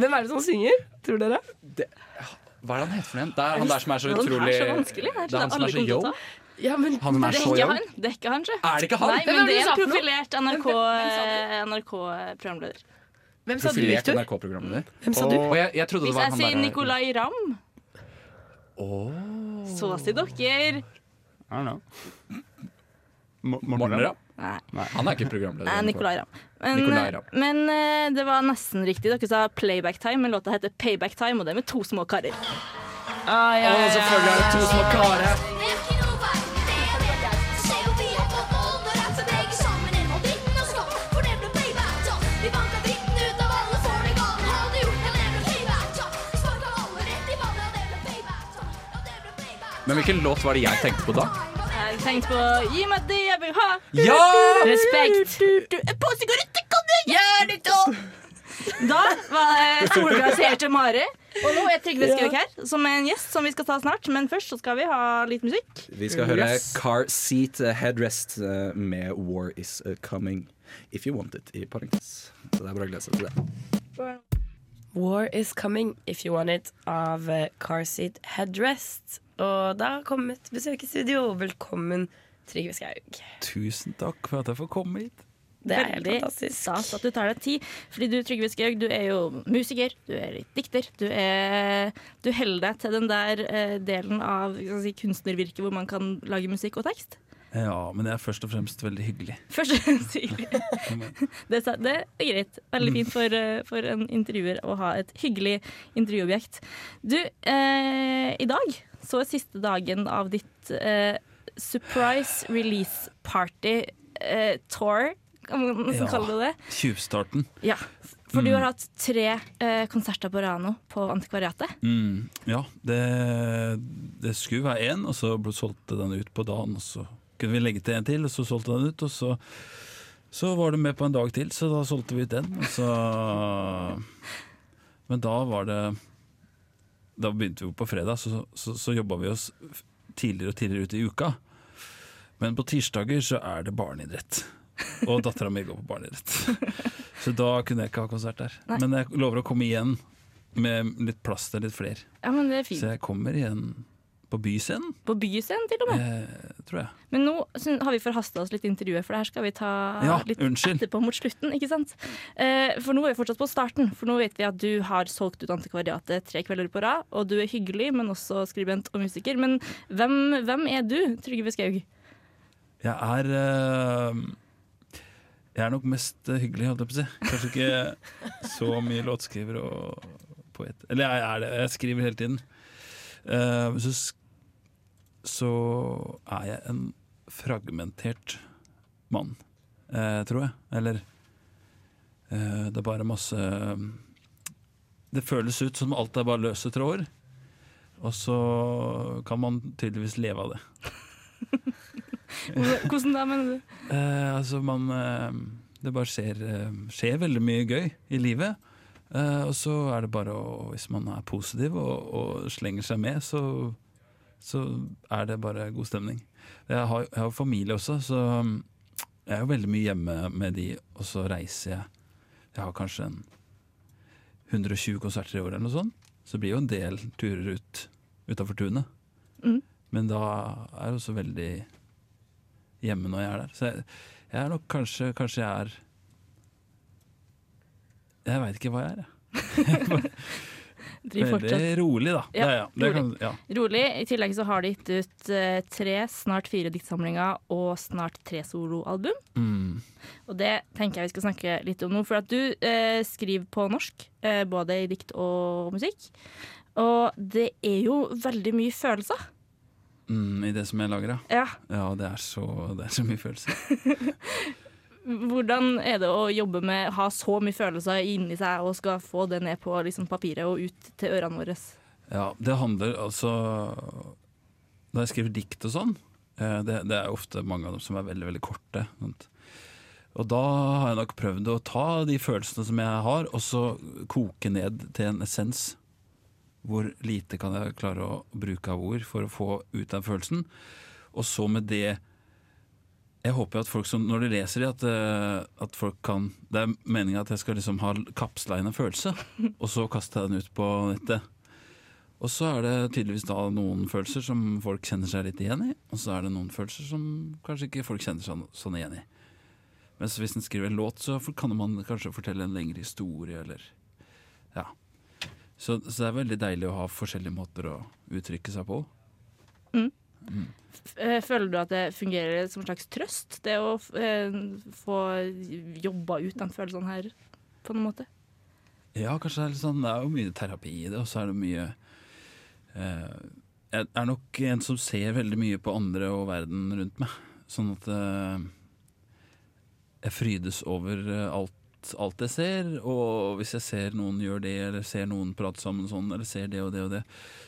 Hvem er det som synger? Tror dere? Hva er det han heter for noe igjen? Det er han der som er så Den er utrolig så vanskelig. Det er han som er så yo. Ja, men Han som er det er så ikke yo. han. Det er ikke han, sjø. Er det ikke han? Nei, men det det er en profilert NRK-programleder. NRK-programleder. Hvem sa du, Profilert Victor? NRK-programleder. Hvem sa du? Og jeg, jeg trodde det Hvis var jeg han sier der Nicolay Ramm, så sier dere I don't know. Morten Ramm? Nei. Han er ikke programleder. Nei, Nicolai Ramm. Men, Ram. Men uh, det var nesten riktig. Dere sa Playback Time, men låta heter Payback Time, og det er med to små karer. Ah, ja, ja, ja. selvfølgelig er det to små karer. Men hvilken låt var det jeg tenkte på da? Jeg tenkte på Gi meg ha. Ja! Respekt. På sigaretter kan jeg gjøre det da! Da var det solglaserte Mari. Og nå er Trygve Skaug her, som er en gjest som vi skal ta snart. Men først så skal vi ha litt musikk. Vi skal høre Yes. Car Seat eh, Headrest eh, med War Is eh, Coming If You Want It i parentes. Så det er bare å glede seg til det. War is coming if you want it av eh, Car Seat Headrest. Og da har kommet besøk i studio. Velkommen, Trygve Skaug. Tusen takk for at jeg får komme hit. Det er Veldig stas at du tar deg tid. Fordi du Trygve Skaug, du er jo musiker, du er litt dikter. Du, er, du holder deg til den der eh, delen av si, kunstnervirket hvor man kan lage musikk og tekst. Ja, men det er først og fremst veldig hyggelig. Først og fremst hyggelig. Det, det er greit. Veldig fint for, eh, for en intervjuer å ha et hyggelig intervjuobjekt. Du, eh, i dag så er siste dagen av ditt eh, surprise release party eh, tour, kan man nesten kalle det det. Tjuvstarten. Ja, for du Mm. har hatt tre eh, konserter på Rano på Antikvariatet. Mm, ja, det, det skulle være én, og så solgte den ut på dagen. Og så kunne vi legge til en til, og så solgte den ut. Og så, så var det med på en dag til, så da solgte vi ut den. Så, men da var det Da begynte vi på fredag, så, så, så jobba vi oss tidligere og tidligere ut i uka. Men på tirsdager så er det barneidrett. Og dattera mi går på barneidrett. Så da kunne jeg ikke ha konsert der. Nei. Men jeg lover å komme igjen med litt plass til litt flere. Ja, men det er fint. Så jeg kommer igjen På Byscenen, På Byscenen, til og med. eh, tror jeg. Men nå har vi forhasta oss litt i intervjuet, for det her skal vi ta Ja, litt unnskyld. etterpå mot slutten. ikke sant? Eh, for nå er vi fortsatt på starten, for nå vet vi at du har solgt ut Antikvariatet tre kvelder på rad, og du er hyggelig, men også skribent og musiker. Men hvem, hvem er du, Trygve Skaug? Jeg er eh, Jeg er nok mest hyggelig, holdt jeg på å si. Kanskje ikke så mye låtskriver og poet. Eller jeg er det, jeg skriver hele tiden. Uh, så, så er jeg en fragmentert mann, eh, tror jeg. Eller eh, det er bare masse Det føles ut som alt er bare løse tråder. Og så kan man tydeligvis leve av det. Hvordan da, mener du? Eh, altså man eh, Det bare skjer, eh, skjer veldig mye gøy i livet. Eh, og så er det bare å Hvis man er positiv og, og slenger seg med, så, så er det bare god stemning. Jeg har, jeg har familie også, så mm, jeg er jo veldig mye hjemme med de, og så reiser jeg. Jeg har kanskje en 120 konserter i året eller noe sånt. Så det blir jo en del turer ut utafor tunet. Mm. Men da er jeg også veldig hjemme når jeg er der. Så jeg, jeg er nok kanskje Kanskje jeg er Jeg veit ikke hva jeg er, jeg. Veldig rolig, da. Ja, Ja, ja, rolig. kan, ja. Rolig. I tillegg så har de gitt ut eh, tre, snart fire diktsamlinger og snart tre soloalbum. Mm. Og det tenker jeg vi skal snakke litt om nå. For at du eh, skriver på norsk, eh, både i dikt og musikk. Og det er jo veldig mye følelser. Mm, I det som jeg lager, ja. Ja. Ja, det er så, det er så mye følelser. Hvordan er det å jobbe med ha så mye følelser inni seg og skal få det ned på liksom, papiret og ut til ørene våre? Ja, det handler altså Når jeg skriver dikt og sånn, eh, det, det er ofte mange av dem som er veldig, veldig korte. Sant? Og da har jeg nok prøvd å ta de følelsene som jeg har, og så koke ned til en essens. Hvor lite kan jeg klare å bruke av ord for å få ut den følelsen. Og så med det Jeg håper at folk som, når de leser de, at, eh, at folk kan Det er meninga at jeg skal liksom ha kapsla inn en følelse, og så kaste den ut på nettet. Og så er det tydeligvis da noen følelser som folk kjenner seg litt igjen i, og så er det noen følelser som kanskje ikke folk kjenner seg sånn igjen i. Mens hvis en skriver en låt, så kan man kanskje fortelle en lengre historie, eller Ja. Så, så det er veldig deilig å ha forskjellige måter å uttrykke seg på. Mm. Eh, Føler du at det fungerer som en slags trøst, det å eh, få jobba ut den følelsen her, på en måte? Ja, kanskje det er litt sånn Det er jo mye terapi i det, og så er det mye eh, Jeg er nok en som ser veldig mye på andre og verden rundt meg. Sånn at jeg frydes over alt, alt jeg ser. Og hvis jeg ser noen gjør det, eller ser noen prate sammen sånn, eller ser det og det og det,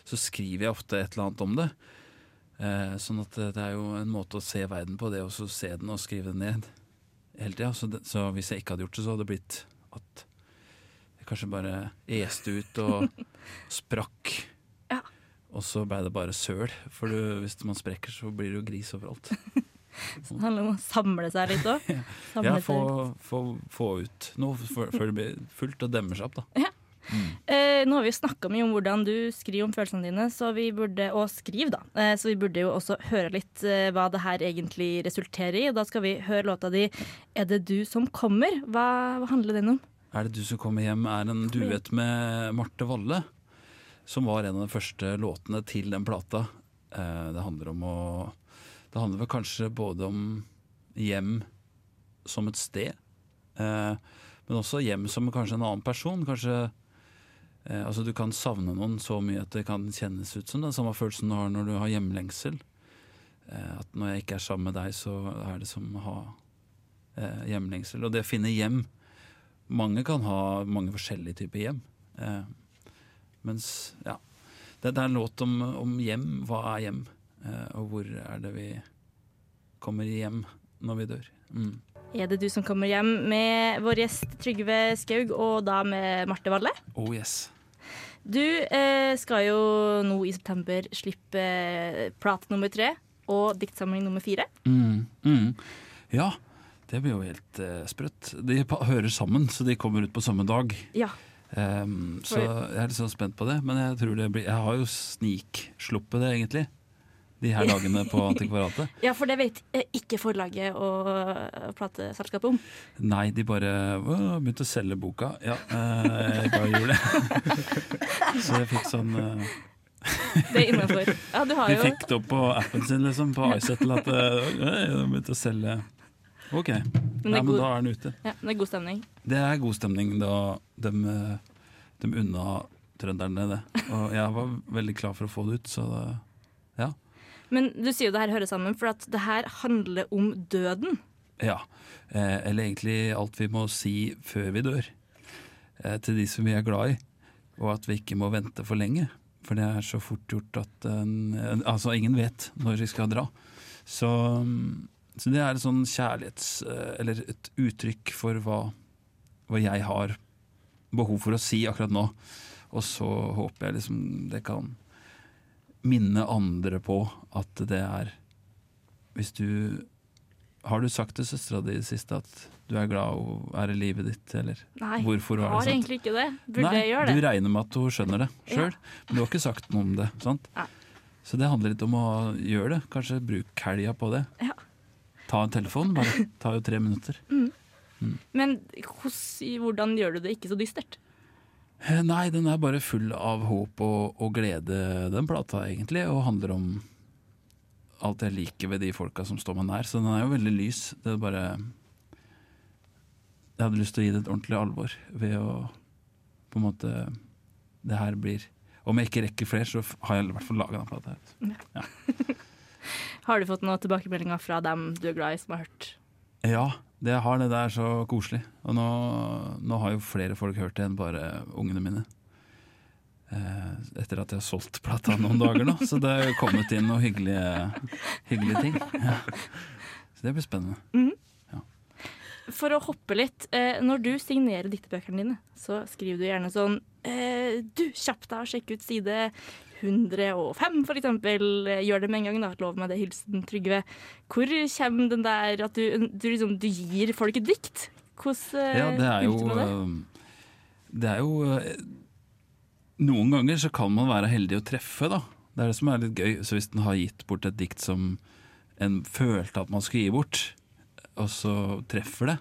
så skriver jeg ofte et eller annet om det. Eh, sånn at det, det er jo en måte å se verden på, det å se den og skrive den ned hele tida. Så, så hvis jeg ikke hadde gjort det, så hadde det blitt at jeg kanskje bare este ut og sprakk. Og så ble det bare søl, for du, hvis man sprekker, så blir det jo gris overalt. Så det handler om å samle seg litt òg. Ja, få, få, få ut noe før det blir fullt og demmer seg opp, da. Eh, nå har vi jo snakka mye om hvordan du skriver om følelsene dine, så vi burde, og skriv da. Eh, så vi burde jo også høre litt eh, hva det her egentlig resulterer i. Da skal vi høre låta di 'Er det du som kommer'. Hva, hva handler den om? Er det du som kommer hjem er en duett med Marte Valle, som var en av de første låtene til den plata. Eh, det handler om å Det handler vel kanskje både om hjem som et sted, eh, men også hjem som kanskje en annen person. Kanskje Altså du kan savne noen så mye at det kan kjennes ut som den samme følelsen du har når du har hjemlengsel. Eh, at når jeg ikke er sammen med deg, så er det som å ha eh, hjemlengsel. Og det å finne hjem mange kan ha mange forskjellige typer hjem. Eh, mens, ja det, det er en låt om, om hjem. Hva er hjem? Eh, og hvor er det vi kommer hjem når vi dør? Mm. Er det du som kommer hjem med vår gjest Trygve Skaug, og da med Marte Valle? Oh yes. Du eh, skal jo nå i september slippe eh, plate nummer tre og diktsamling nummer fire. Mm. Mm. Ja, det blir jo helt eh, sprøtt. De hører sammen, så de kommer ut på samme dag. Ja. Um, så jeg er litt sånn spent på det. Men jeg tror det blir Jeg har jo sniksluppet det, egentlig. De her dagene på Antikvaratet. Ja, for det vet eh, ikke forlaget og eh, plateselskapet om. Nei, de bare begynte å selge boka. Ja, eh, jeg bare gjorde det. Så jeg fikk sånn Det er innafor. Ja, du har De fikk det opp på appen sin, liksom, på iSettle, at de begynte å selge. OK. Men Nei, men god- da er den ute. Ja, det er god stemning. Det er god stemning da de, de unna trønderne det. Og jeg var veldig klar for å få det ut, så det. Men du sier jo det her hører sammen, for at det her handler om døden. Ja. Eh, eller egentlig alt vi må si før vi dør. Eh, til de som vi er glad i. Og at vi ikke må vente for lenge. For det er så fort gjort at en, Altså, ingen vet når vi skal dra. Så, mm, så det er et sånn kjærlighets... eh, Eller et uttrykk for hva, hva jeg har behov for å si akkurat nå. Og så håper jeg liksom det kan minne andre på at det er Hvis du Har du sagt til søstera di i det siste at du er glad hun er i livet ditt, eller Nei, hvorfor har det sant? egentlig ikke det. Burde Nei, jeg gjøre det? du regner med at hun skjønner det sjøl, men du har ikke sagt noe om det. sant? Nei. Så det handler litt om å gjøre det. Kanskje bruk helga på det. Ja. Ta en telefon, bare. Tar jo tre minutter. Mm. Men hos, hvordan gjør du det ikke så dystert? Eh, Nei, den er bare full av håp og, og glede, den plata, egentlig. Og handler om alt jeg liker ved de folka som står meg nær. Så den er jo veldig lys. Det er bare Jeg hadde lyst til å gi det et ordentlig alvor ved å på en måte Det her blir Om jeg ikke rekker flere, så har jeg i hvert fall laga den plata her. Har du fått noen tilbakemeldinger fra dem du er glad i, som har hørt? Ja, det jeg har det. Er så koselig. Og nå, nå har jo flere folk hørt det enn bare ungene mine. Eh, etter at jeg har solgt plata noen dager nå. Så det er jo kommet inn noen hyggelige, hyggelige ting. Ja. Så det blir spennende. Mhm. For å hoppe litt, eh, når du signerer diktebøkene dine, så skriver du gjerne sånn eh, Du, kjapp deg og sjekk ut side 105, for eksempel. Eh, Gjør det med en gang, da. Lov meg det. Hilsen Trygve. Hvor kommer den der at du, du, liksom, du gir folk et dikt? Hvordan eh, Ja, det er jo du det? eh, Det er jo eh, Noen ganger så kan man være heldig å treffe, da. Det er det som er litt gøy. Så hvis den har gitt bort et dikt som en følte at man skulle gi bort, og så treffer det,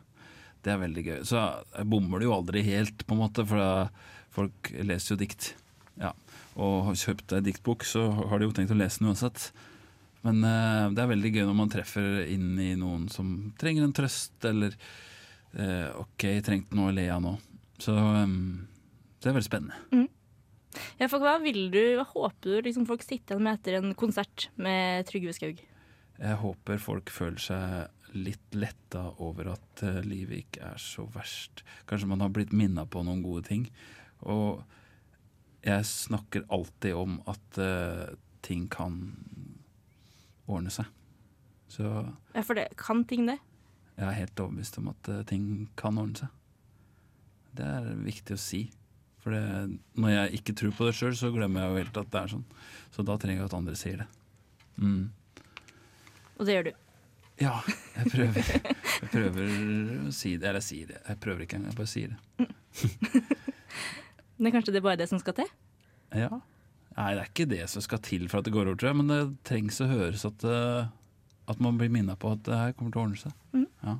det er veldig gøy. Så bommer det jo aldri helt, på en måte, for folk leser jo dikt. Ja. Og har kjøpt ei diktbok, så har de jo tenkt å lese den uansett. Men eh, det er veldig gøy når man treffer inn i noen som trenger en trøst, eller eh, OK, trengte noe å le av nå. Så eh, det er veldig spennende. Mm. Ja, for hva vil du, hva håper du liksom folk sitter igjen med etter en konsert med Trygve Skaug? Jeg håper folk føler seg litt letta over at eh, livet ikke er så verst. Kanskje man har blitt minna på noen gode ting. Og jeg snakker alltid om at uh, ting kan ordne seg. Så Ja, for det kan ting, det. jeg er helt overbevist om at uh, ting kan ordne seg. Det er viktig å si. For det, når jeg ikke tror på det sjøl, så glemmer jeg jo helt at det er sånn. Så da trenger jeg at andre sier det. Mm. Og det gjør du. Ja, jeg prøver. Jeg prøver å si det. Eller jeg sier det. Jeg prøver ikke engang, jeg bare sier det. Men det er bare det som skal til? Ja. Nei, det er ikke det som skal til for at det går over, tror jeg. Men det trengs å høres at, eh, at man blir minna på at det her kommer til å ordne seg. Mm. Ja.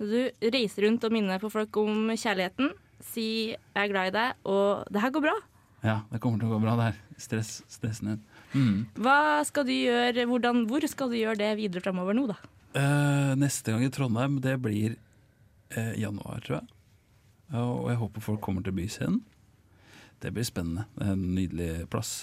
Du reiser rundt og minner på folk om kjærligheten. Si 'jeg er glad i deg', og 'det her går bra'. ja, det kommer til å gå bra Det her. Stress, stress ned. Mm. Hva skal du gjøre, hvordan, Hvor skal du gjøre det videre framover nå, da? Uh, neste gang i Trondheim, det blir uh, januar, tror jeg. Og jeg håper folk kommer til Byscenen. Det blir spennende. Det er en nydelig plass.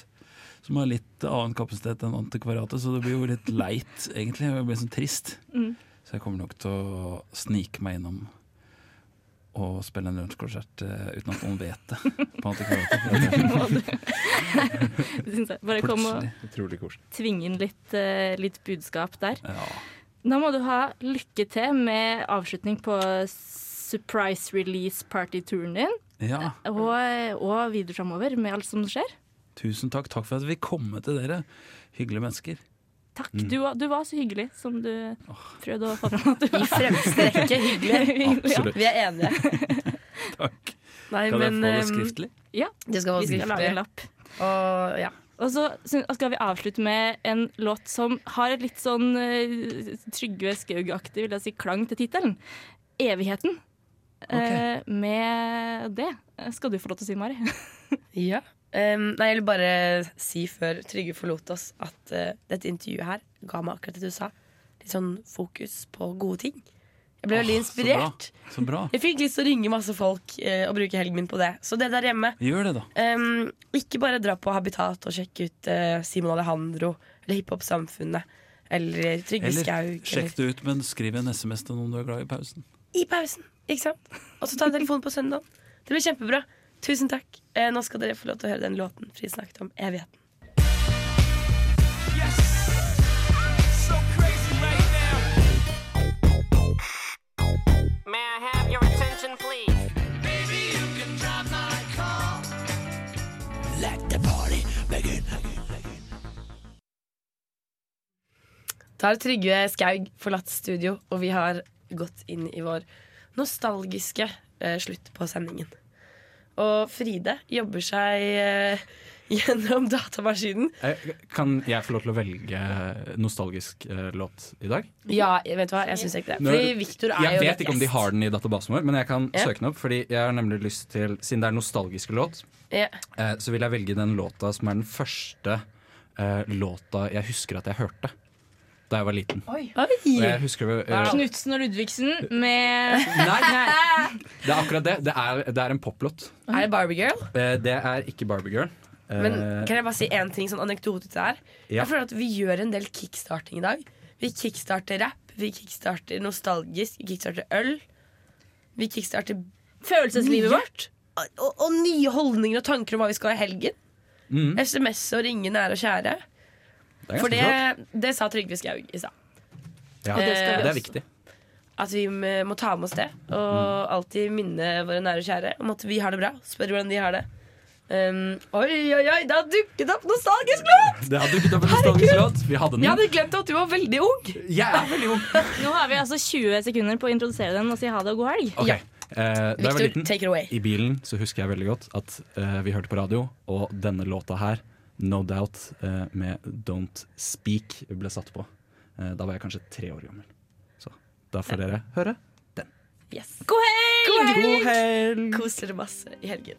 Som har litt annen kapasitet enn Antikvariatet, så det blir jo litt leit, egentlig. Det blir sånn trist. Mm. Så jeg kommer nok til å snike meg innom og spille en lunsjkonsert eh, uten at noen vet det. På. Antikvariatet. Det synes jeg. Bare kom og tving inn litt, eh, litt budskap der. Ja. Da må du ha lykke til med avslutning på surprise release party-turen din. Ja. Og, og videre framover med alt som skjer. Tusen takk. Takk for at vi kom til dere. Hyggelige mennesker. Takk. Mm. Du, du var så hyggelig som du prøvde å få fram at du var. I fremste rekke hyggelig. Absolutt. Vi er enige. Takk. Nei, Kan jeg få det skriftlig? Ja, Det skal vi skal skriftlig. lage en lapp. Og ja. Og så skal vi avslutte med en låt som har et litt sånn uh, Trygve Skaug-aktig vil jeg si, klang til tittelen. 'Evigheten'. Eh, med det skal du få lov til å si, Mari. Ja. Um, nei, jeg vil bare si før Trygve forlot oss, at uh, dette intervjuet her ga meg akkurat det du sa. Litt sånn fokus på gode ting. Jeg ble veldig inspirert. så bra. Så bra. Jeg fikk lyst til å ringe masse folk uh, og bruke helgen min på det. Så det der hjemme Gjør det, da. um, Ikke bare dra på Habitat og sjekke ut uh, Simon Alejandro eller Hiphop Samfunnet eller Trygve Eller Skaug. sjekk det ut, men skriv en SMS til noen du er glad i pausen. I pausen, ikke sant? Og så ta telefonen på søndag. Det blir kjempebra. Tusen takk. Eh, nå skal dere få lov til å høre den låten Fri snakket om evigheten. May I have Da har Trygve Skaug forlatt studio, og vi har gått inn i vår nostalgiske eh, slutt på sendingen. Og Fride jobber seg eh, gjennom datamaskinen. Eh, Kan jeg få lov til å velge nostalgisk eh, låt i dag? Ja, vet du hva, jeg syns ikke det. Når- Fordi Victor er jeg jo vet ikke om de har den i databasen vår, men jeg kan Ja. søke den opp. Fordi jeg har nemlig lyst til Siden det er nostalgiske låt, Ja. eh, så vil jeg velge den låta som er den første eh, låta jeg husker at jeg hørte da jeg var liten. Oi. Husker eh, Knutsen og Ludvigsen med Nei. Det er akkurat det. Det er, det er en poplåt. Er det Barbie Girl? Eh, det er ikke Barbie Girl. Eh, Men kan jeg bare si én ting, sånn anekdote til det her? Ja. Jeg føler at vi gjør en del kickstarting i dag. Vi kickstarter rapp, vi kickstarter nostalgisk, vi kickstarter øl. Vi kickstarter Følelseslivet nye. vårt. Og, og, og nye holdninger og tanker om hva vi skal ha i helgen. Mm. SMS og ringe nære og kjære. Det For det, det sa Trygve Skaug i stad. Ja, det skal det er viktig. At vi må ta med oss det. Og alltid minne våre nære og kjære om at vi har det bra. Spørre hvordan de har det. Um, oi, oi, oi, det har dukket opp nostalgisk låt! Det har dukket opp en nostalgisk låt. Vi hadde den. Jeg hadde glemt at du var veldig ung. Jeg er veldig ung. Nå har vi altså 20 sekunder på å introdusere den og si ha det og god helg. Ok, eh, da jeg var Victor, liten, take it away. I bilen så husker jeg veldig godt at eh, vi hørte på radio, og denne låta her, No Doubt, eh, med Don't Speak, ble satt på. Eh, da var jeg kanskje tre år gammel. Så da får dere høre. Yes. God helg! God helg! Kos dere masse i helgen.